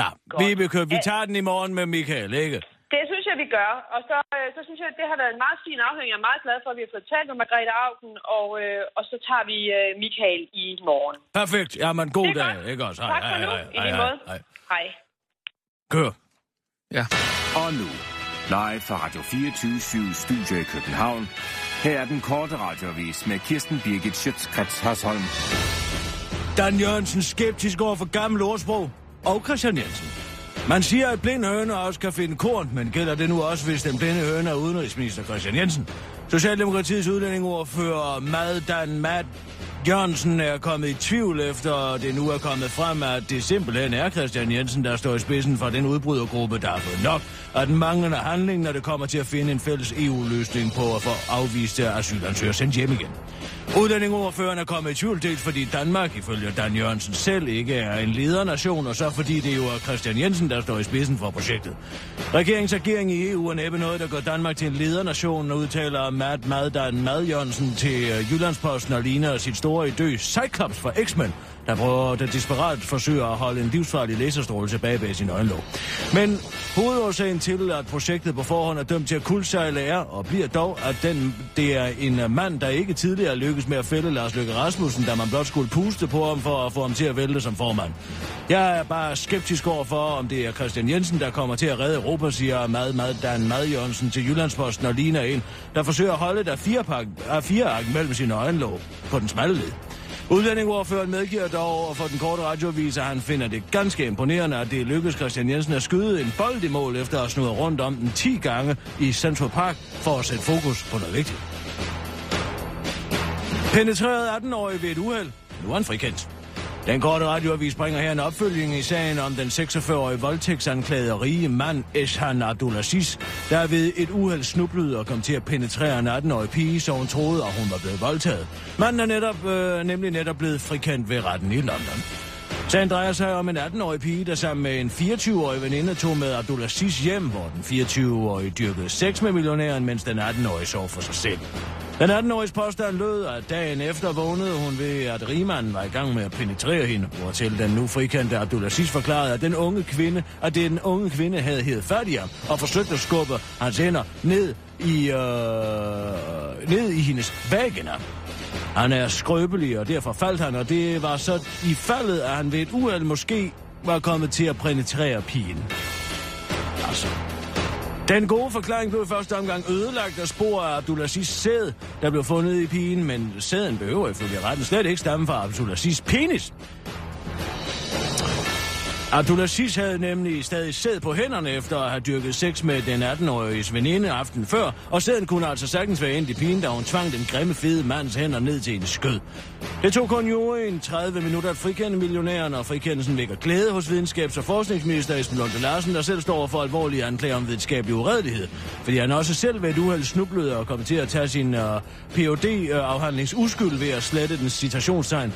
Ja. Vibeke, vi tager den i morgen med Michael, ikke? det synes jeg, vi gør. Og så, øh, så synes jeg, at det har været en meget fin afhængig. Jeg er meget glad for, at vi har fået talt med Margrethe Augen, og, øh, og så tager vi øh, Michael i morgen. Perfekt. Jamen, god Det er dag, godt. ikke også? Tak for nu, i lige måde. hej. Hej. Kør. Ja. Og nu, live fra Radio 24 Studio i København. Her er den korte radiovis med Kirsten Birgit Schøtzgrads Hasholm. Dan Jørgensen skeptisk over for gammel ordsprog. Og Christian Jensen. Man siger, at blind høne også kan finde korn, men gælder det nu også, hvis den blinde høne er udenrigsminister Christian Jensen? Socialdemokratiets udlændingeordfører Maddan Mad Johnson er kommet i tvivl efter det nu er kommet frem, at det simpelthen er Christian Jensen, der står i spidsen for den udbrydergruppe, der har fået nok at den manglende handling, når det kommer til at finde en fælles EU-løsning på at få afviste asylansøgere sendt hjem igen. Udlændingeordføreren er kommet i tvivl dels fordi Danmark, ifølge Dan Jørgensen selv, ikke er en ledernation, og så fordi det jo er Christian Jensen, der står i spidsen for projektet. Regeringens agering i EU er næppe noget, der gør Danmark til en ledernation, udtaler Matt Maddan Mad Jørgensen til øh, Jyllandsposten og ligner sit store idø Cyclops fra X-Men, der prøver der desperat forsøger at holde en livsfarlig laserstråle tilbage bag sin øjenlåg. Men hovedårsagen til, at projektet på forhånd er dømt til at kuldsejle er, og bliver dog, at den, det er en mand, der ikke tidligere lykkedes med at fælde Lars Løkke Rasmussen, da man blot skulle puste på ham for at få ham til at vælte som formand. Jeg er bare skeptisk over for, om det er Christian Jensen, der kommer til at redde Europa, siger Mad Mad Dan Mad Jørgensen til Jyllandsposten og ligner en, der forsøger at holde der fire, pakke, fire ark mellem sine øjenlåg på den smalle led. Udlændingeordføreren medgiver dog over for den korte radioavis, at han finder det ganske imponerende, at det lykkedes Christian Jensen at skyde en bold i mål efter at have rundt om den 10 gange i Central Park for at sætte fokus på noget vigtigt. Penetreret 18-årig ved et uheld. Nu er han frikendt. Den korte radioavis bringer her en opfølging i sagen om den 46-årige voldtægtsanklagede rige mand Eshan Abdulaziz, der ved et uheld snublede og kom til at penetrere en 18-årig pige, så hun troede, at hun var blevet voldtaget. Manden er netop, øh, nemlig netop blevet frikendt ved retten i London. Sagen drejer sig om en 18-årig pige, der sammen med en 24-årig veninde tog med Abdulaziz hjem, hvor den 24-årige dyrkede sex med millionæren, mens den 18-årige sov for sig selv. Den 18-åriges påstand lød, at dagen efter vågnede hun ved, at rigmanden var i gang med at penetrere hende, hvortil den nu frikendte Abdulaziz forklarede, at den unge kvinde, at det den unge kvinde havde hævet fat i ham og forsøgt at skubbe hans hænder ned i, øh, ned i hendes vagina. Han er skrøbelig, og derfor faldt han, og det var så i faldet, at han ved et uheld måske var kommet til at penetrere pigen. Altså. Den gode forklaring blev i første omgang ødelagt af spor af Abdulaziz sæd, der blev fundet i pigen, men sæden behøver ifølge retten slet ikke stamme fra Abdulaziz penis. Abdulaziz havde nemlig stadig sæd på hænderne efter at have dyrket sex med den 18-årige veninde aften før, og sæden kunne altså sagtens være endt i pigen, da hun tvang den grimme fede mands hænder ned til en skød. Det tog kun juryen 30 minutter at frikende millionæren, og frikendelsen vækker glæde hos videnskabs- og forskningsminister Esben Lunde Larsen, der selv står for alvorlige anklager om videnskabelig uredelighed. Fordi han også selv ved et uheld snublede og kom til at tage sin øh, uh, phd øh, afhandlings uskyld ved at slette den citationstegn.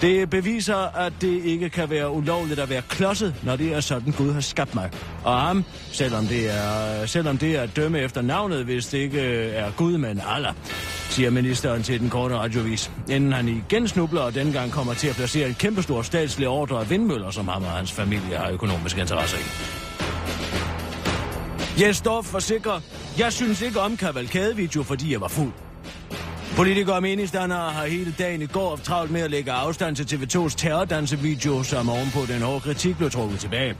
Det beviser, at det ikke kan være ulovligt at være klodset, når det er sådan, Gud har skabt mig. Og ham, selvom det er, selvom det er at dømme efter navnet, hvis det ikke øh, er Gud, men Allah, siger ministeren til den korte radiovis. Inden han igen snubler og dengang kommer til at placere en kæmpestor statslig ordre af vindmøller, som ham og hans familie har økonomiske interesser i. Jes Dorf forsikrer, jeg synes ikke om kavalkadevideo, fordi jeg var fuld. Politikere og meningsdannere har hele dagen i går haft travlt med at lægge afstand til TV2's terrordansevideo, som ovenpå den hårde kritik blev trukket tilbage.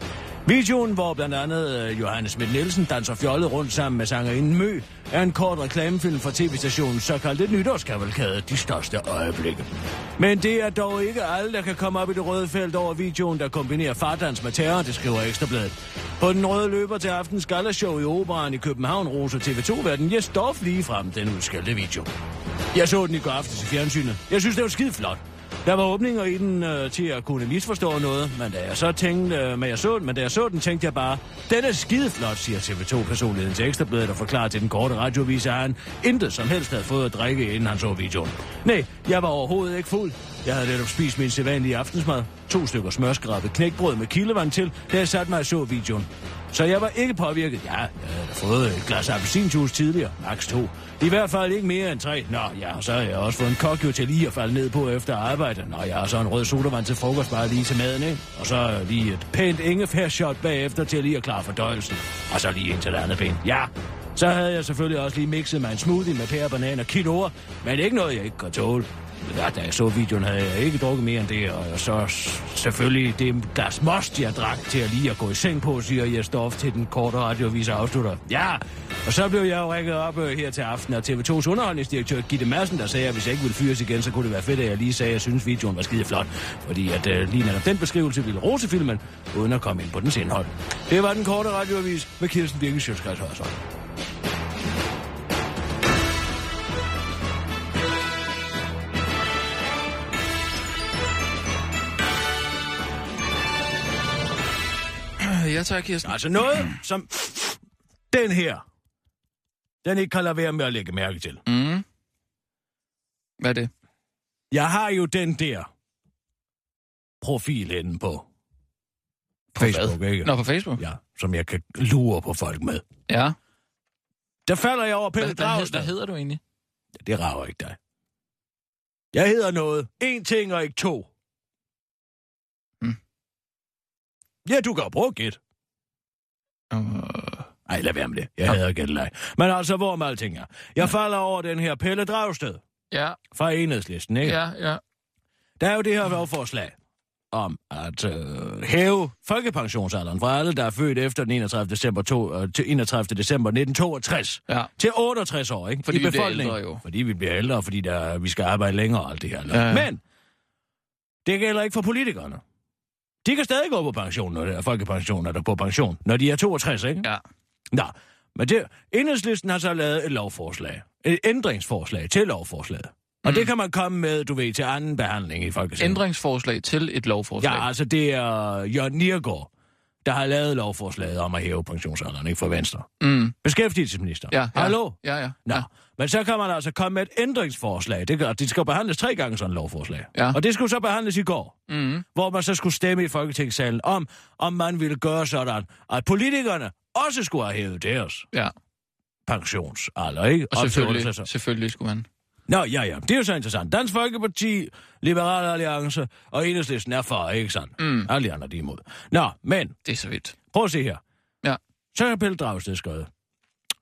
Videoen, hvor blandt andet øh, Johannes Schmidt Nielsen danser fjollet rundt sammen med sangerinden Mø, er en kort reklamefilm fra tv-stationens såkaldte nytårskavalkade, de største øjeblikke. Men det er dog ikke alle, der kan komme op i det røde felt over videoen, der kombinerer fardans med terror, det skriver Ekstrabladet. På den røde løber til aftens galashow i Operan i København roser TV2-verden Jes Dorf lige frem den udskældte video. Jeg så den i går aftes i fjernsynet. Jeg synes, det var skide flot. Der var åbninger i den øh, til at kunne misforstå noget, men da jeg så tænkte, øh, men jeg så den, men da jeg så den, tænkte jeg bare, den er skide flot, siger TV2-personligheden til Ekstrabladet og forklarer til den korte radiovis, at han intet som helst havde fået at drikke, inden han så videoen. Nej, jeg var overhovedet ikke fuld. Jeg havde netop spist min sædvanlige aftensmad. To stykker smørskrabet knækbrød med kildevand til, da jeg satte mig og så videoen. Så jeg var ikke påvirket. Ja, jeg havde da fået et glas appelsinjuice tidligere. Max 2. I hvert fald ikke mere end tre. Nå, ja, så har jeg også fået en kokjo til lige at falde ned på efter arbejde. Nå, jeg har så en rød sodavand til frokost bare lige til maden, ikke? Og så lige et pænt ingefærshot bagefter til lige at klare fordøjelsen. Og så lige ind til det andet ben. Ja, så havde jeg selvfølgelig også lige mixet mig en smoothie med pære, banan og quinoa, men ikke noget, jeg ikke kan tåle. Ja, da jeg så videoen, havde jeg ikke drukket mere end det, og så selvfølgelig det glas most, jeg drak til at lige at gå i seng på, siger jeg stof til den korte radiovis afslutter. Ja, og så blev jeg jo rækket op øh, her til aften af TV2's underholdningsdirektør Gitte Madsen, der sagde, at hvis jeg ikke ville fyres igen, så kunne det være fedt, at jeg lige sagde, at jeg synes, videoen var skide flot. Fordi at øh, lige netop den beskrivelse ville rose filmen, uden at komme ind på dens indhold. Det var den korte radioavis med Kirsten Birke Sjøtskreds Ja, tak, Kirsten. Altså noget, som den her, den ikke kan lade være med at lægge mærke til. Mm. Hvad er det? Jeg har jo den der profil inde på, På Facebook, hvad? ikke? Nå, på Facebook? Ja, som jeg kan lure på folk med. Ja. Der falder jeg over Pelle Hvad, hvad, Dragsted. hvad hedder du egentlig? Det rager ikke dig. Jeg hedder noget. En ting og ikke to. Mm. Ja, du kan jo prøve at gætte. Uh, Ej, lad være med det. Jeg Nå. hader gætte dig. Men altså, hvor med alting er. Jeg falder over den her Pelle Dragsted ja, fra enhedslisten, ikke? ja, ja. Der er jo det her lovforslag om at øh, hæve folkepensionsalderen fra alle, der er født efter den 31. december, to, øh, til 31. december 1962 ja. til 68 år, ikke? Fordi I vi bliver befolkningen. ældre, jo. Fordi vi bliver ældre, fordi der, vi skal arbejde længere og alt det her. Ja, ja. Men det gælder ikke for politikerne. De kan stadig gå på pension, når det er folkepension, når der er på pension, når de er 62, ikke? Ja. Nå, men det, enhedslisten har så lavet et lovforslag. Et ændringsforslag til lovforslaget. Og Mm. det kan man komme med, du ved, til anden behandling i Folketinget. Ændringsforslag til et lovforslag. Ja, altså det er Jørgen Niergaard, der har lavet lovforslaget om at hæve pensionsalderen, ikke for Venstre. Mm. Beskæftigelsesminister. Ja, ja. Hallo? Ja, ja. Nå, ja. men så kan man altså komme med et ændringsforslag. Det, gør, det skal behandles tre gange sådan et lovforslag. Ja. Og det skulle så behandles i går, Mm. hvor man så skulle stemme i Folketingssalen om, om man ville gøre sådan, at politikerne også skulle have hævet deres ja. pensionsalder, ikke? Og selvfølgelig, 68 år. selvfølgelig skulle man. Nå, ja, ja. Det er jo så interessant. Dansk Folkeparti, Liberale Alliance og Enhedslisten er for, ikke sandt? Mm. Alle andre, de er imod. Nå, men Det er så vidt. prøv at se her. Ja. Så har Pelle Dragsted skrevet.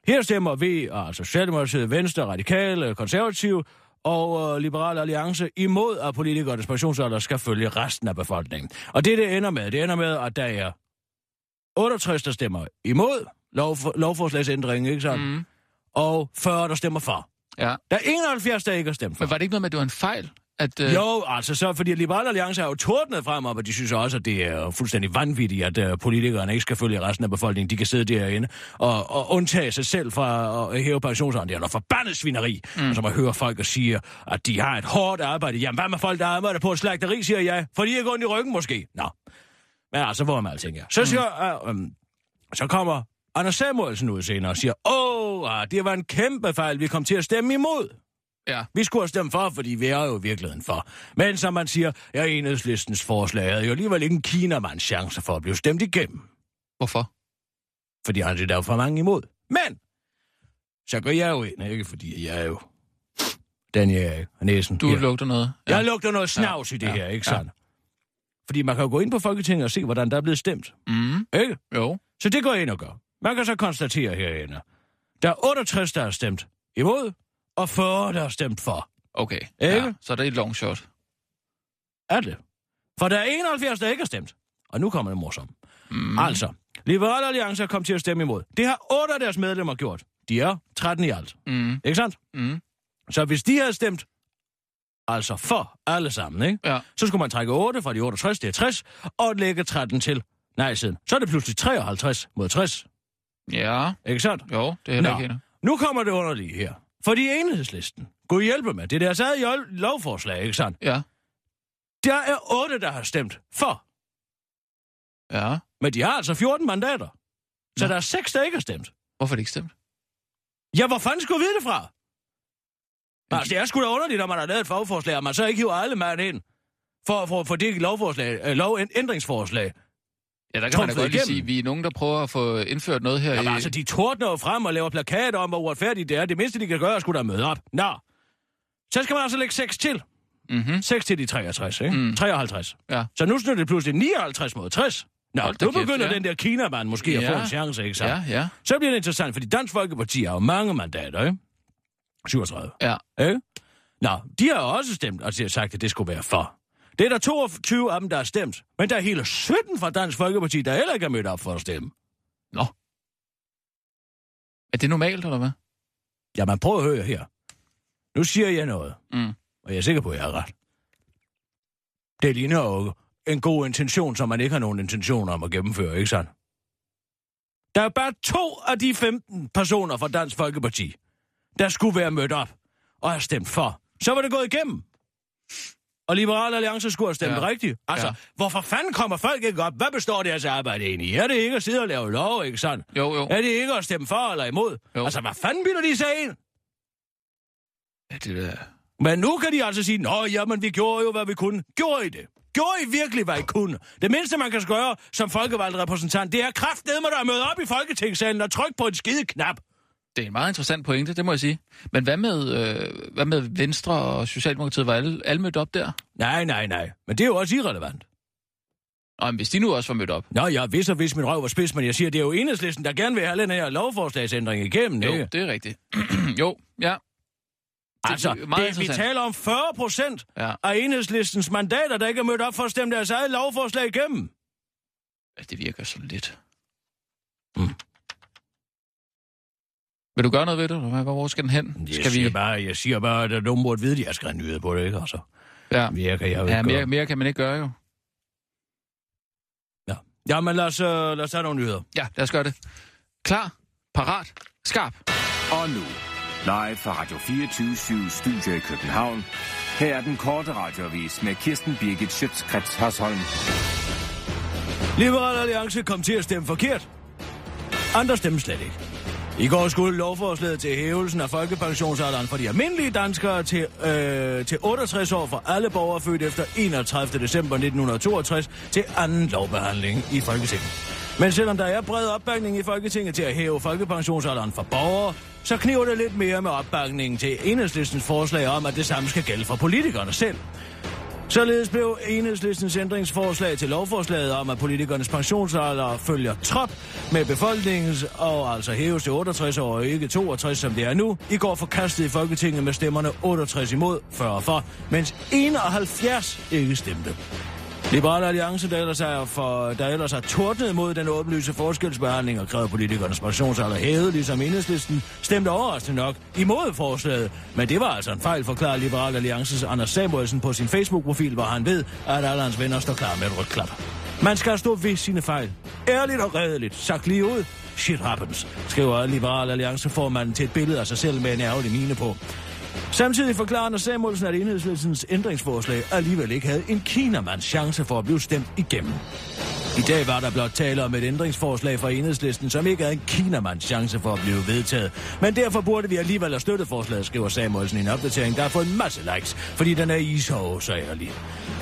Her stemmer vi, altså Socialdemokratiet, Venstre, Radikale, Konservative og øh, Liberale Alliance imod, at politikernes pensionsalder skal følge resten af befolkningen. Og det, det ender med, det ender med, at der er 68, der stemmer imod lov, lovforslagsændringen, ikke sandt? Mm. Og 40, der stemmer for. Ja. Der er 71, der ikke har stemt for. Men var det ikke noget med, at det var en fejl? At, øh... Jo, altså så, fordi Liberale Alliance har jo tordnet frem op, og de synes også, at det er fuldstændig vanvittigt, at uh, politikerne ikke skal følge resten af befolkningen. De kan sidde derinde og, og undtage sig selv fra at hæve pensionsalderen. Det er noget forbandet svineri. Mm. Og så man hører folk og siger, at de har et hårdt arbejde. Jamen, hvad med folk, der arbejder på et slagteri, siger jeg. For de er gået i ryggen måske. Nå. Men altså, hvor er man alting her? Så, siger, uh, um, så kommer Anders Samuelsen ud senere og siger, åh, oh, det var en kæmpe fejl, vi kom til at stemme imod. Ja. Vi skulle have stemt for, fordi vi er jo i virkeligheden for. Men som man siger, ja, enhedslistens forslag havde jo alligevel ikke en kinamands chance for at blive stemt igennem. Hvorfor? Fordi han er der jo for mange imod. Men, så går jeg jo ind, ikke? Fordi jeg er jo den, jeg er næsen. Du her. lugter noget. Ja. Jeg lugter noget snavs ja. i det ja. her, ikke sandt? Ja. Fordi man kan jo gå ind på Folketinget og se, hvordan der er blevet stemt. Mm. Ikke? Jo. Så det går jeg ind og gør. Man kan så konstatere herinde, der er 68, der er stemt imod, og 40, der er stemt for. Okay, Ikke? ja, så det er et long shot. Er det? For der er 71, der ikke har stemt. Og nu kommer det morsomt. Mm. Altså, Liberale Alliance er kommet til at stemme imod. Det har 8 af deres medlemmer gjort. De er 13 i alt. Mm. Ikke sandt? Mm. Så hvis de havde stemt altså for alle sammen, ikke? Ja. så skulle man trække 8 fra de 68, det er 60, og lægge 13 til nej-siden. Så er det pludselig 53 mod 60. Ja, Ikke sandt? jo, det er heller Nå. ikke hende. Nu kommer det underlige her. Fordi enhedslisten, Gud hjælpe med, det er deres eget jol- lovforslag, ikke sandt? Ja, Der er 8, der har stemt for, ja. men de har altså 14 mandater. Så Nå. der er 6, der ikke har stemt. Hvorfor er det ikke stemt? Ja, hvor fanden skulle vi vide det fra? Altså, det er sgu da underligt, når man har lavet et fagforslag, og man så ikke hiver alle mand ind for, for, for det lovforslag, øh, lovændringsforslag. Ja, der kan man da godt lige sige, at vi er nogen, der prøver at få indført noget her. Jamen i... altså, de tordner frem og laver plakater om, hvor uretfærdigt det er. Det mindste, de kan gøre, er sgu da møde op. Nå. Så skal man altså lægge 6 til. Mm-hmm. 6 til de 63, ikke? Mm. Mm. 53. Ja. Så nu er det pludselig 59 mod 60. Nå, Hold nu kæft, begynder ja. den der Kina-mand måske at Ja. få en chance, ikke sandt? Ja, ja, Så bliver det interessant, fordi Dansk Folkeparti har jo mange mandater, ikke? 37. ja. Ikke? Nå, de har også stemt, og de har sagt, at det skulle være for. Det er der 22 af dem, der har stemt. Men der er hele 17 fra Dansk Folkeparti, der heller ikke er mødt op for at stemme. Nå. Er det normalt, eller hvad? Ja, man prøver at høre her. Nu siger jeg noget, Mm. og jeg er sikker på, at jeg har ret. Det ligner jo en god intention, som man ikke har nogen intention om at gennemføre, ikke sandt? Der er bare to af de 15 personer fra Dansk Folkeparti, der skulle være mødt op og have stemt for. Så var det gået igennem. Og Liberale Alliance skulle have stemt Ja. rigtigt. Altså, Ja. hvorfor fanden kommer folk ikke op? Hvad består deres arbejde egentlig i? Er det ikke at sidde og lave lov, ikke sandt? Jo, jo. Er det ikke at stemme for eller imod? Jo. Altså, hvad fanden bilder de sig ind? Ja, det der... Men nu kan de altså sige, nå, jamen, vi gjorde jo, hvad vi kunne. Gjorde I det? Gjorde I virkelig, hvad I kunne? Det mindste, man kan gøre som folkevalgt repræsentant, det er kraftedeme, der er mødt op i Folketingssalen og trykke på en skide knap. Det er en meget interessant pointe, det må jeg sige. Men hvad med, øh, hvad med Venstre og Socialdemokratiet? Var alle, alle mødt op der? Nej, nej, nej. Men det er jo også irrelevant. Men hvis de nu også var mødt op. Nå, jeg vidste, hvis min røv var spids, men jeg siger, det er jo enhedslisten, der gerne vil have den her lovforslagsændring igennem, Jo, ikke? det er rigtigt. jo, ja. Altså, meget det, vi taler om 40 procent Ja. af enhedslistens mandater, der ikke er mødt op for at stemme deres eget lovforslag igennem. ja. Det virker så lidt. Mm. Vil du gøre noget ved det, eller hvad? Hvor skal den hen? Jeg, Skal siger vi... bare, jeg siger bare, at nogen burde vide, at jeg skal nyde på det, ikke? Altså, Ja, mere kan jeg ja ikke mere, gøre. mere kan man ikke gøre jo. Ja. Jamen, lad os, uh, lad os tage nogle nyheder. Ja, lad os gøre det. Klar, parat, skarp. Og nu, live fra Radio 24 Studio i København. Her er den korte radiovis med Kirsten Birgit Schøtzgrads Hasholm. Liberal Alliance kom til at stemme forkert. Andre stemmer slet ikke. I går skulle lovforslaget til hævelsen af folkepensionsalderen for de almindelige danskere til, øh, til 68 år for alle borgere født efter 31. december 1962 til anden lovbehandling i Folketinget. Men selvom der er bred opbakning i Folketinget til at hæve folkepensionsalderen for borgere, så kniver det lidt mere med opbakningen til enhedslistens forslag om, at det samme skal gælde for politikerne selv. Således blev enhedslistens ændringsforslag til lovforslaget om, at politikernes pensionsalder følger trop med befolkningens og altså hæves til 68 år og ikke 62, som det er nu, i går forkastet i Folketinget med stemmerne 68 imod, 40 for, mens 71 ikke stemte. Liberale Alliance, der ellers, er for, der ellers har tordnet mod den åbenlyse forskelsbehandling og krævet politikernes pensionsalder hævet, ligesom enhedslisten, stemte overraskende nok imod forslaget. Men det var altså en fejl, forklarer Liberale Alliances Anders Samuelsen på sin Facebook-profil, hvor han ved, at alle hans venner står klar med et rødt klap. Man skal stå ved sine fejl. Ærligt og redeligt. Sagt lige ud. Shit happens, skriver Liberal Alliance formanden til et billede af sig selv med en ærgerlig mine på. Samtidig forklarer Anders Samuelsen, at enhedslæsens ændringsforslag alligevel ikke havde en kinamands chance for at blive stemt igennem. I dag var der blot tale om et ændringsforslag fra enhedslisten, som ikke havde en kinamands chance for at blive vedtaget. Men derfor burde vi alligevel have støttet forslaget, skriver Samuelsen i en opdatering, der har fået en masse likes, fordi den er ishård, så ærlig.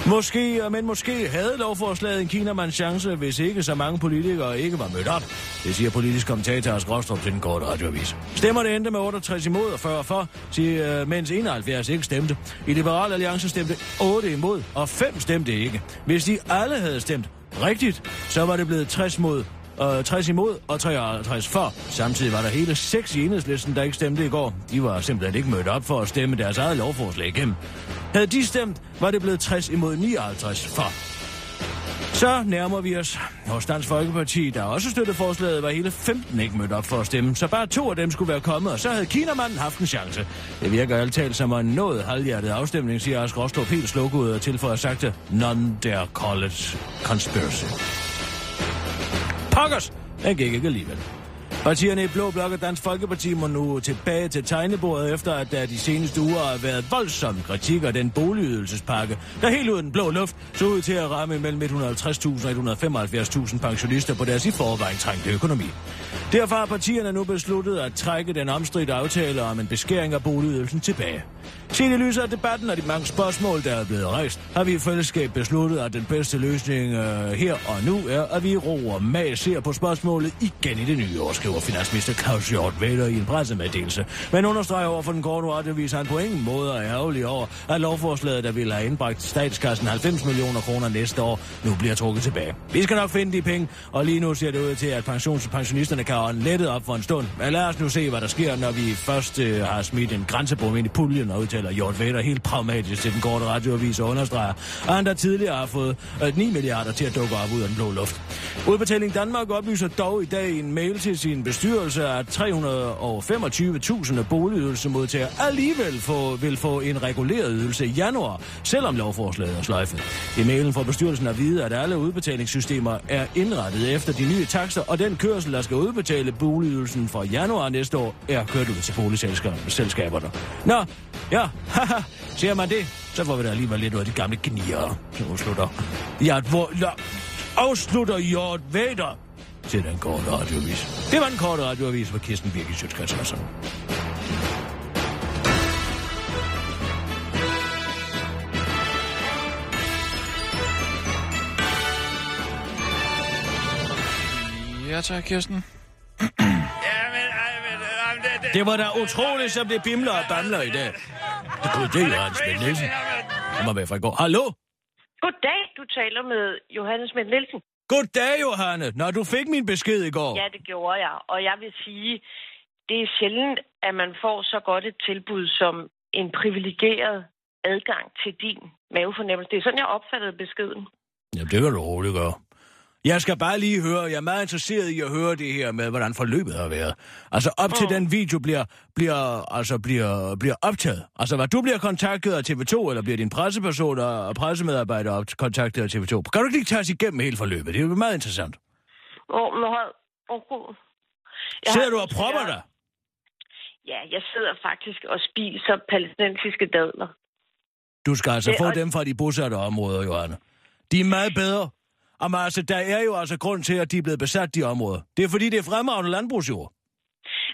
Måske, men måske havde lovforslaget en kinamands chance, hvis ikke så mange politikere ikke var mødt op. Det siger politisk kommentator Lars Grostrup til den korte radioavis. Stemmerne endte med 68 imod og 40 for, siger, øh, mens 71 ikke stemte. I Liberal Alliance stemte 8 imod, og 5 stemte ikke. Hvis de alle havde stemt rigtigt, så var det blevet 60 mod øh, 60 imod og 53 for. Samtidig var der hele seks i enhedslisten, der ikke stemte i går. De var simpelthen ikke mødt op for at stemme deres eget lovforslag igennem. Havde de stemt, var det blevet 60 imod 59 for. Så nærmer vi os. Hos Dansk Folkeparti, der også støttede forslaget, var hele 15 ikke mødt op for at stemme, så bare to af dem skulle være kommet, og så havde Kinamanden haft en chance. Det virker altid som en noget halvhjertet afstemning, siger Ask Rostrup helt slukket og tilføjer sagte, none dare call it conspiracy. Pokkers! Den gik ikke alligevel. Partierne i Blå Blok og Dansk Folkeparti må nu tilbage til tegnebordet, efter at der de seneste uger har været voldsom kritik af den boligydelsespakke, der helt uden blå luft så ud til at ramme mellem 150.000 og 175.000 pensionister på deres i forvejen trængte økonomi. Derfor har partierne nu besluttet at trække den omstridte aftale om en beskæring af boligydelsen tilbage. Set i lyset af debatten og de mange spørgsmål, der er blevet rejst, har vi i fællesskab besluttet, at den bedste løsning øh, her og nu er, at vi roer mag ser på spørgsmålet igen i det nye år, skriver finansminister Claus Hjort Vedder i en pressemeddelelse. Men understreger over for den korte radiovis, han på ingen måde er ærgerlig over, at lovforslaget, der ville have indbragt statskassen 90 millioner kroner næste år, nu bliver trukket tilbage. Vi skal nok finde de penge, og lige nu ser det ud til, at pensions- pensionisterne kan ånde lettet op for en stund. Men lad os nu se, hvad der sker, når vi først øh, har smidt en grænsebom ind i puljen og udtaler Hjort Vedder helt pragmatisk til den korte radioavis og understreger, at han der tidligere har fået øh, 9 milliarder til at dukke op ud af den blå luft. Udbetaling Danmark oplyser dog i dag i en mail til sin bestyrelse, at 325.000 boligydelsemodtagere alligevel få, vil få en reguleret ydelse i januar, selvom lovforslaget er sløjfet. I mailen fra bestyrelsen er vide, at alle udbetalingssystemer er indrettet efter de nye takster, og den kørsel, der skal udbetale boligydelsen for januar næste år, er kørt ud til boligselskaberne. Nå, ja, haha, ser man det, så får vi da alligevel lidt ud af de gamle gnier, som slutter. Ja, hvor, ja, afslutter Jort Vader til den korte radioavis. Det var den korte radioavis for Kirsten Birgit Sjøtskrets Ja, tak, Kirsten. Det var da utroligt, som det bimler og bamler i dag. Det kunne det, Johannes Schmidt Nielsen. Det må være fra i går. Hallo? Goddag, du taler med Johannes Schmidt Nielsen. Goddag, Johanne. Når du fik min besked i går. Ja, det gjorde jeg. Og jeg vil sige, det er sjældent, at man får så godt et tilbud som en privilegeret adgang til din mavefornemmelse. Det er sådan, jeg opfattede beskeden. Jamen, det kan du roligt gøre. Jeg skal bare lige høre, jeg er meget interesseret i at høre det her med, hvordan forløbet har været. Altså op til mm. den video bliver, bliver, altså bliver, bliver optaget. Altså hvad du bliver kontaktet af TV2, eller bliver din presseperson og pressemedarbejder op, kontaktet af TV2. Kan du ikke lige tage os igennem hele forløbet? Det er jo meget interessant. Åh, oh, hold... Oh, Sidder du og propper dig? Ja, jeg sidder faktisk og spiser palæstinensiske dadler. Du skal altså Det- få og- dem fra de bosatte områder, Johanne. De er meget bedre. Jamen altså, der er jo altså grund til, at de er blevet besat, de områder. Det er fordi, det er fremragende landbrugsjord.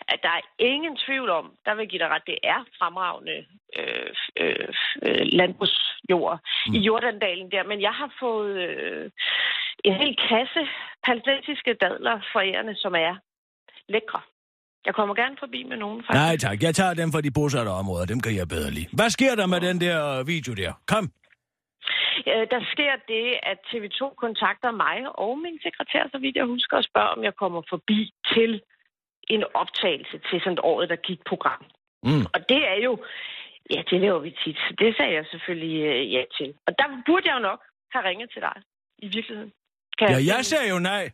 At der er ingen tvivl om, der vil give dig ret, det er fremragende øh, øh, øh, landbrugsjord mm. i Jordandalen der. Men jeg har fået øh, en hel kasse palæstinensiske dadler forærende, som er lækre. Jeg kommer gerne forbi med nogen, faktisk. Nej tak, jeg tager dem fra de bosatte områder. Dem kan jeg bedre lide. Hvad sker der med den der video der? Kom. Øh, der sker det, at TV2 kontakter mig og min sekretær, så vidt jeg husker, og spørger, om jeg kommer forbi til en optagelse til sådan et året, der gik program. Mm. Og det er jo, ja, det laver vi tit. Så det sagde jeg selvfølgelig øh, ja til. Og der burde jeg jo nok har ringet til dig i virkeligheden. Kan Ja, finde- jeg sagde jo nej.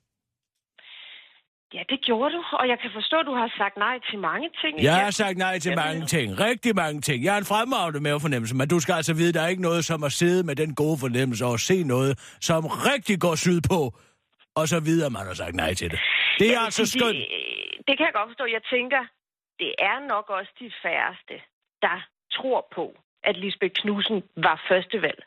Ja, det gjorde du, og jeg kan forstå, at du har sagt nej til mange ting. Jeg har sagt nej til mange ting. Rigtig mange ting. Jeg har en fremragende mavefornemmelse, men du skal altså vide, der er ikke noget som at sidde med den gode fornemmelse og se noget, som rigtig går sydpå, og så videre, man har sagt nej til det. Det er Jamen, altså skønt. øh, Det kan jeg godt forstå. Jeg tænker, det er nok også de færreste, der tror på, at Lisbeth Knudsen var førstevalg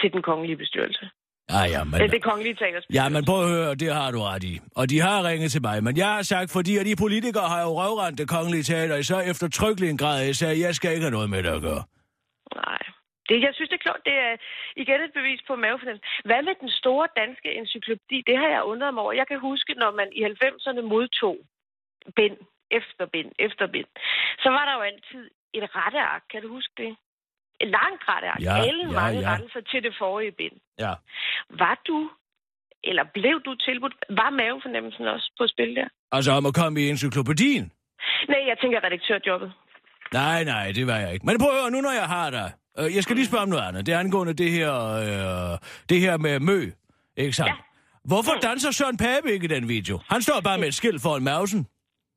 til den kongelige bestyrelse. Ja, ja, men... Det kongelige teaters Ja, men prøv at høre, det har du ret i. Og de har ringet til mig, men jeg har sagt, fordi at de politikere har jo røvrendt det kongelige teater i så eftertrykkelig en grad, jeg sagde, jeg skal ikke have noget med det at gøre. Nej. Det, jeg synes, det er klogt. Det er igen et bevis på mavefornemmelse. Hvad med den store danske encyklopædi? Det har jeg undret mig over. Jeg kan huske, når man i 90'erne modtog bind efter bind efter bind, så var der jo altid et retteark. Kan du huske det? Langt retteark. Ja, Alle ja, mange ja. rettelser til det forrige bind. Ja. Var du, eller blev du tilbudt, var mavefornemmelsen også på spil der? Altså om at komme i encyklopædien? Nej, jeg tænker redaktørjobbet. Nej, nej, det var jeg ikke. Men prøv at høre, nu når jeg har dig. Øh, Jeg skal lige spørge om noget andet. Det er angående det her, øh, det her med mø, ikke sandt? Ja. Hvorfor danser Søren Pape ikke i den video? Han står bare med et skilt foran mausen.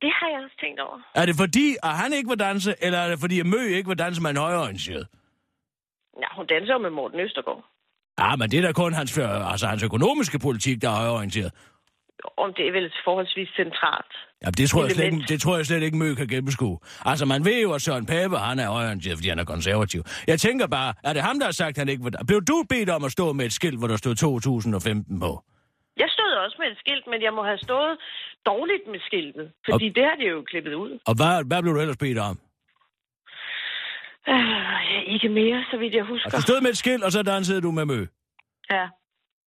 Det har jeg også tænkt over. Er det fordi, at han ikke vil danse, eller er det fordi, at Mø ikke vil danse med en højreorienteret? Ja, hun danser jo med Morten Østergaard. Ja, men det er da kun hans, altså hans økonomiske politik, der er højreorienteret. Om det er vel forholdsvis centralt. Ja, det tror, jeg slet Element. ikke, det tror jeg slet ikke, Mø kan gennemskue. Altså, man ved jo, at Søren Pape, han er højreorienteret, fordi han er konservativ. Jeg tænker bare, er det ham, der har sagt, at han ikke vil... Blev du bedt om at stå med et skilt, hvor der stod 2015 på? Jeg stod også med et skilt, men jeg må have stået dårligt med skiltet. Fordi Og- det har de jo klippet ud. Og hvad, hvad blev du ellers bedt om? Øh, ikke mere, så vidt jeg husker. Altså, du stod med et skilt, og så dansede du med Mø. Ja.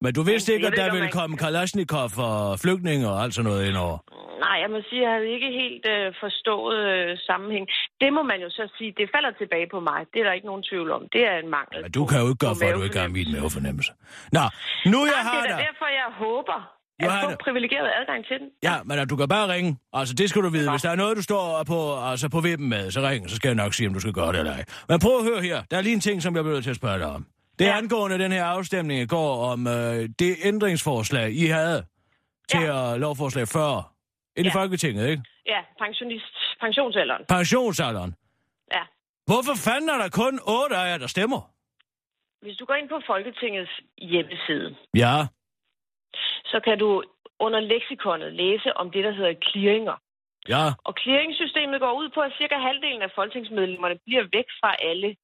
Men du vidste ikke, at der ville komme Kalashnikov og flygtninge og alt sådan noget indover. Nej, jeg må sige, jeg havde ikke helt øh, forstået øh, sammenhæng. Det må man jo så sige, det falder tilbage på mig. Det er der ikke nogen tvivl om. Det er en mangel. Men du kan jo ikke gøre for, at du ikke har min mavefornemmelse. Nå, nu jeg Nej, har det er dig. derfor, jeg håber at Johanne. få privilegeret adgang til den. Ja, men du kan bare ringe. Altså, det skal du vide. Hvis der er noget, du står på, altså på vippen med, så ring. Så skal jeg nok sige, om du skal gøre det eller ej. Men prøv at høre her. Der er lige en ting, som jeg bliver nødt til at spørge dig om. Det er Ja. angående den her afstemning i går om øh, det ændringsforslag, I havde til ja. lovforslag 40. Ind i Ja. Folketinget, ikke? Ja, pensionist, pensionsalderen. Pensionsalderen. Ja. Hvorfor fanden er der kun otte af jer, der stemmer? Hvis du går ind på Folketingets hjemmeside, Ja. Så kan du under leksikonet læse om det, der hedder clearinger. Ja. Og clearingsystemet går ud på, at cirka halvdelen af folketingsmedlemmerne bliver væk fra alle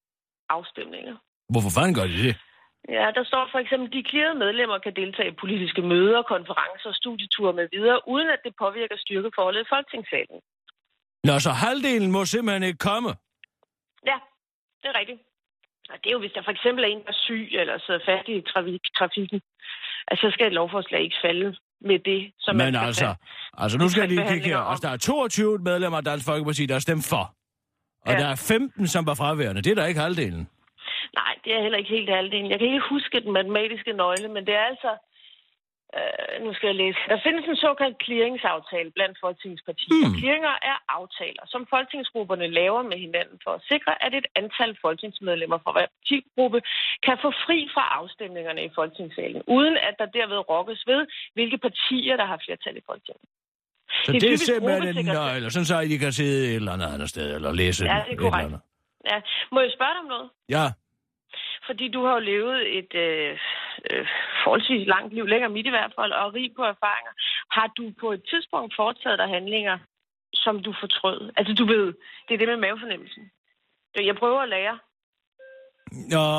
afstemninger. Hvorfor fanden gør de det? Ja, der står for eksempel, at de clearede medlemmer kan deltage i politiske møder, konferencer, studieture med videre, uden at det påvirker styrkeforholdet i Folketingssalen. Nå, så halvdelen må simpelthen ikke komme. Ja, det er rigtigt. Og det er jo, hvis der for eksempel er en, der er syg eller sidder fast i trafik, trafikken, at så skal et lovforslag ikke falde med det, som man Men skal altså, tage. altså nu skal jeg lige kigge her. Altså, der er 22 medlemmer af Dansk Folkeparti, der har stemt for. Og Ja. der er 15, som var fraværende. Det er der ikke halvdelen. Nej, det er heller ikke helt halvdelen. Jeg kan ikke huske den matematiske nøgle, men det er altså... Øh, nu skal jeg læse. Der findes en såkaldt clearingsaftale blandt Folketingets partier. Hmm. Clearinger er aftaler, som folketingsgrupperne laver med hinanden for at sikre, at et antal folketingsmedlemmer fra hver partigruppe kan få fri fra afstemningerne i folketingssalen, uden at der derved rokkes ved, hvilke partier, der har flertal i Folketinget. Så Det det, er simpelthen en nøgle, sådan så I kan sidde et eller andet andet sted, eller læse Ja, det er korrekt. Ja. Må jeg spørge dig om noget? Ja, Fordi du har jo levet et øh, øh, forholdsvis langt liv, længere mit i hvert fald, og rig på erfaringer. Har du på et tidspunkt foretaget dig handlinger, som du fortrød? Altså du ved, det er det med mavefornemmelsen. Jeg prøver at lære. og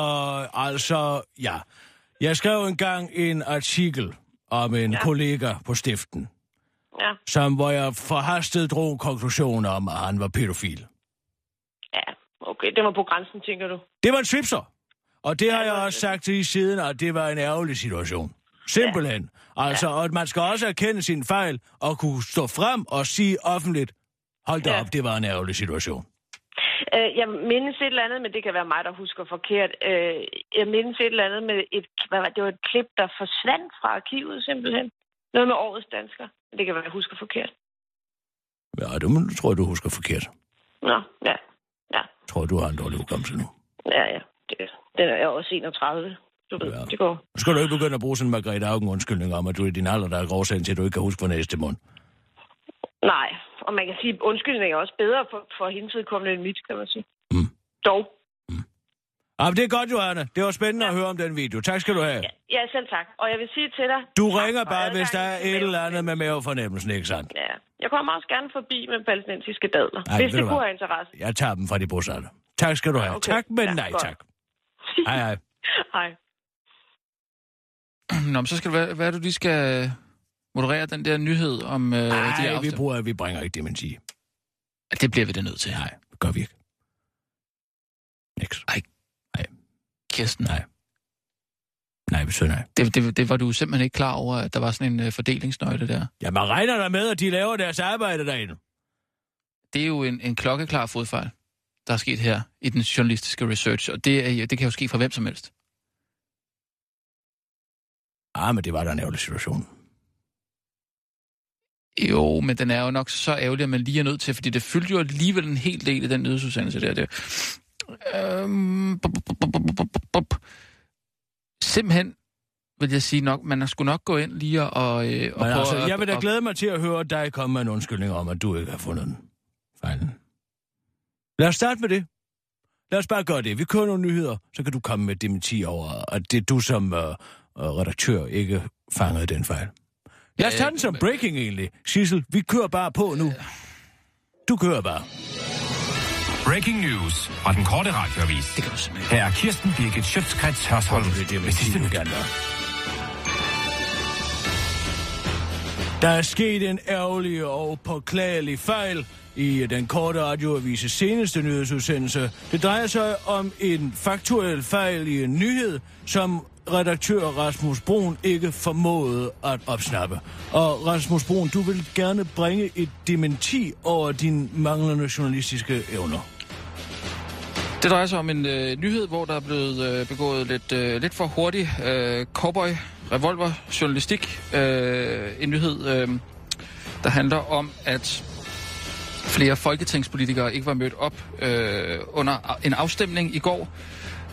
altså, ja. Jeg skrev engang en artikel om en Ja. kollega på stiften, Ja, som, hvor jeg forhastet drog konklusioner om, at han var pædofil. ja. Okay, det var på grænsen, tænker du. Det var en svipser. Og det har Ja, jeg også sagt til i siden, at det var en ærgerlig situation. Simpelthen. Altså, og man skal også erkende sin fejl og kunne stå frem og sige offentligt, hold da Ja. op, det var en ærgerlig situation. Øh, jeg mindes et eller andet, men det kan være mig, der husker forkert. Øh, jeg mindes et eller andet med et, hvad var, det var et klip, der forsvandt fra arkivet simpelthen. Noget med årets dansker. Det kan være, jeg husker forkert. Ja, det tror jeg, du husker forkert. Nå, ja. Tror du har en dårlig hukommelse nu. Ja, ja. Det, den er også 31. Du ved, Ja. det går. Skal du ikke begynde at bruge sådan en Margrethe Augen undskyldning om, at du er din alder, der er grovsagen til, at du ikke kan huske for næste mund. Nej, og man kan sige, at undskyldning er også bedre for, for hendes vedkommende end mit, kan man sige. Mm. Dog. Ah, men det er godt, Johanna. Det var spændende ja. at høre om den video. Tak skal du have. Ja, ja, selv tak. Og jeg vil sige til dig... Du tak ringer bare, hvis der er et eller andet med mavefornemmelsen, ikke sandt? Ja. Jeg kommer også gerne forbi med palæstinensiske dadler, Ej, hvis det du kunne have interesse. Jeg tager dem fra de bosatte. Tak skal du have. Okay. Tak, men Ja, nej godt. tak. Hej, hej. Hej. Nå, men så skal det være, hvad er det, du lige skal moderere den der nyhed om øh, de Nej, vi bruger, vi bringer ikke dementi. Ja, Det bliver vi da nødt til. Nej, det gør vi ikke. Niks. Kirsten, Nej. Nej, vi siger nej. det, det, det var du simpelthen ikke klar over, at der var sådan en øh, fordelingsnøgle der. Ja, man regner der med, at de laver deres arbejde derinde. Det er jo en, en klokkeklar fodfejl, der er sket her i den journalistiske research, og det, er, det kan jo ske fra hvem som helst. Ah, men det var da en ærgerlig situation. Jo, men den er jo nok så ærgerlig, at man lige er nødt til, fordi det fyldte jo alligevel en hel del i den nyhedsudsendelse der. Det. Øhm, bup, bup, bup. Simpelthen vil jeg sige nok, man skulle nok gå ind lige og... øh, og Men altså, jeg vil da glæde mig til at høre dig komme med en undskyldning om, at du ikke har fundet den. Fejlen. Lad os starte med det. Lad os bare gøre det. Vi kører nogle nyheder, så kan du komme med dementi over, at det er du som uh, uh, redaktør ikke fangede den fejl. Lad os tage den som breaking egentlig. Sissel, vi kører bare på nu. Du kører bare. Breaking news fra den korte radioavis. Det kan du simpelthen Her er Kirsten Birgit Schøtzgrads Hørsholm Det er det med sidste nyt. Der er sket en ærgerlig og påklagelig fejl i øh, den korte radioavises seneste nyhedsudsendelse. Det drejer sig om en faktuel fejl i en nyhed, som redaktør Rasmus Brun ikke formåede at opsnappe. Og Rasmus Brun, du vil gerne bringe et dementi over dine manglende journalistiske evner. Det drejer sig om en øh, nyhed, hvor der er blevet øh, begået lidt, øh, lidt for hurtig øh, cowboy revolver journalistik. Øh, en nyhed, øh, der handler om, at flere folketingspolitikere ikke var mødt op øh, under en afstemning i går.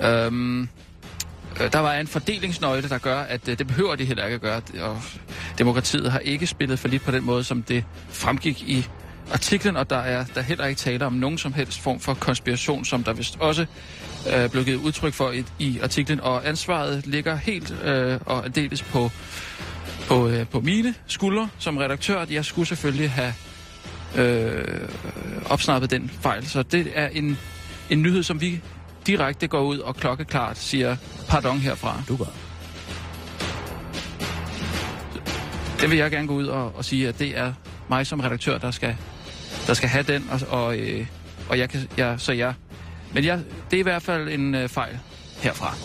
Øhm, øh, der var en fordelingsnøgle, der gør, at øh, det behøver de heller ikke at gøre. Og demokratiet har ikke spillet for lidt på den måde, som det fremgik i artiklen, og der er der heller ikke tale om nogen som helst form for konspiration, som der vist også øh, blev givet udtryk for i, i artiklen, og ansvaret ligger helt øh, og aldeles på, på, øh, på mine skuldre som redaktør. Jeg skulle selvfølgelig have øh, opsnappet den fejl, så det er en, en nyhed, som vi direkte går ud og klokkeklart siger pardon herfra. Du gør. Det vil jeg gerne gå ud og, og sige, at det er mig som redaktør, der skal, der skal have den, og, og, øh, og jeg kan, jeg, så jeg. Men jeg, det er i hvert fald en øh, fejl herfra.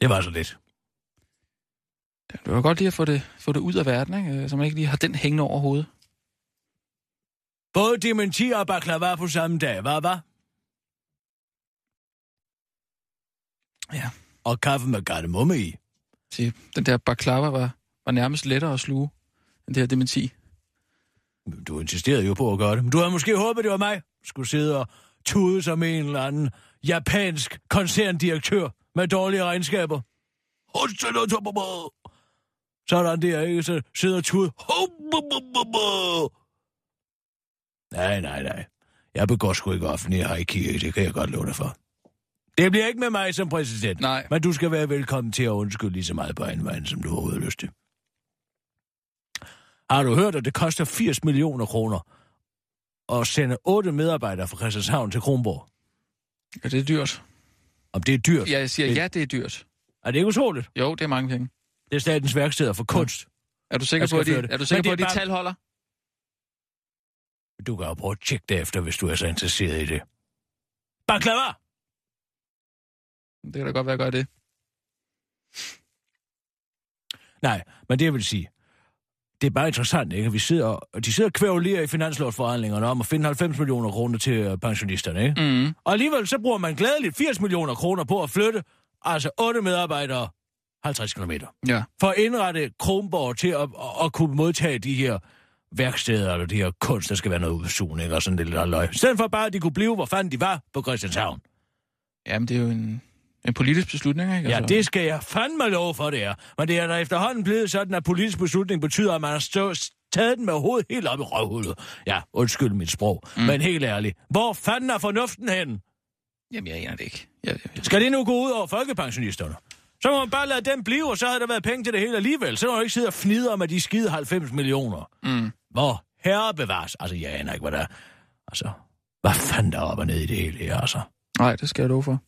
Det var så lidt. Det var godt lige at få det, få det ud af verden, ikke? Øh, så man ikke lige har den hængende over hovedet. Både dementi og baklava på samme dag, hvad var? Ja. Og kaffe med kardemomme i. Se, den der baklava var, var nærmest lettere at sluge, end det her dementi. Du insisterede jo på at gøre det. Men du havde måske håbet, det var mig. Skulle sidde og tude som en eller anden japansk koncerndirektør med dårlige regnskaber. Sådan der, ikke? Så sidder og tude. Nej, nej, nej. Jeg begår sgu ikke offentlig haki, det kan jeg godt love dig for. Det bliver ikke med mig som præsident. Nej. Men du skal være velkommen til at undskylde lige så meget på en vej, som du overhovedet har lyst til. Har du hørt, at det koster 80 millioner kroner at sende otte medarbejdere fra Christianshavn til Kronborg? Er det dyrt? Om det er dyrt? Ja, jeg siger, det... ja, det er dyrt. Er det ikke utroligt? Jo, det er mange penge. Det er statens værksteder for kunst. Er du sikker på, at de, er du sikker på, er at de bare- tal holder? Du kan jo prøve at tjekke det efter, hvis du er så interesseret i det. Baklava! Det kan da godt være, at jeg gør det. Nej, men det jeg vil sige, det er bare interessant, ikke? Vi sidder, og de sidder og kvævlerer i finanslovsforhandlingerne om at finde 90 millioner kroner til øh, pensionisterne, ikke? Mm. Og alligevel så bruger man glædeligt 80 millioner kroner på at flytte, altså 8 medarbejdere 50 km. Ja. For at indrette Kronborg til at, at, at kunne modtage de her værksteder, eller de her kunst, der skal være noget udsugning og sådan lidt løg. I stedet for bare, at de kunne blive, hvor fanden de var på Christianshavn. Jamen, det er jo en, en politisk beslutning, ikke? Ja, det skal jeg fandme love for, det er. Men det er der efterhånden blevet sådan, at politisk beslutning betyder, at man har stå, taget den med hovedet helt op i røvhullet. Ja, undskyld mit sprog. Mm. Men helt ærligt, hvor fanden er fornuften hen? Jamen, jeg aner det ikke. Jeg, jeg... Skal det nu gå ud over folkepensionisterne? Så må man bare lade dem blive, og så havde der været penge til det hele alligevel. Så må du ikke sidde og fnide om, at de skide 90 millioner. Mm. Hvor herre bevares. Altså, jeg aner ikke, hvad der er. Altså, hvad fanden der er op og ned i det hele her, altså? Nej, det skal jeg love for.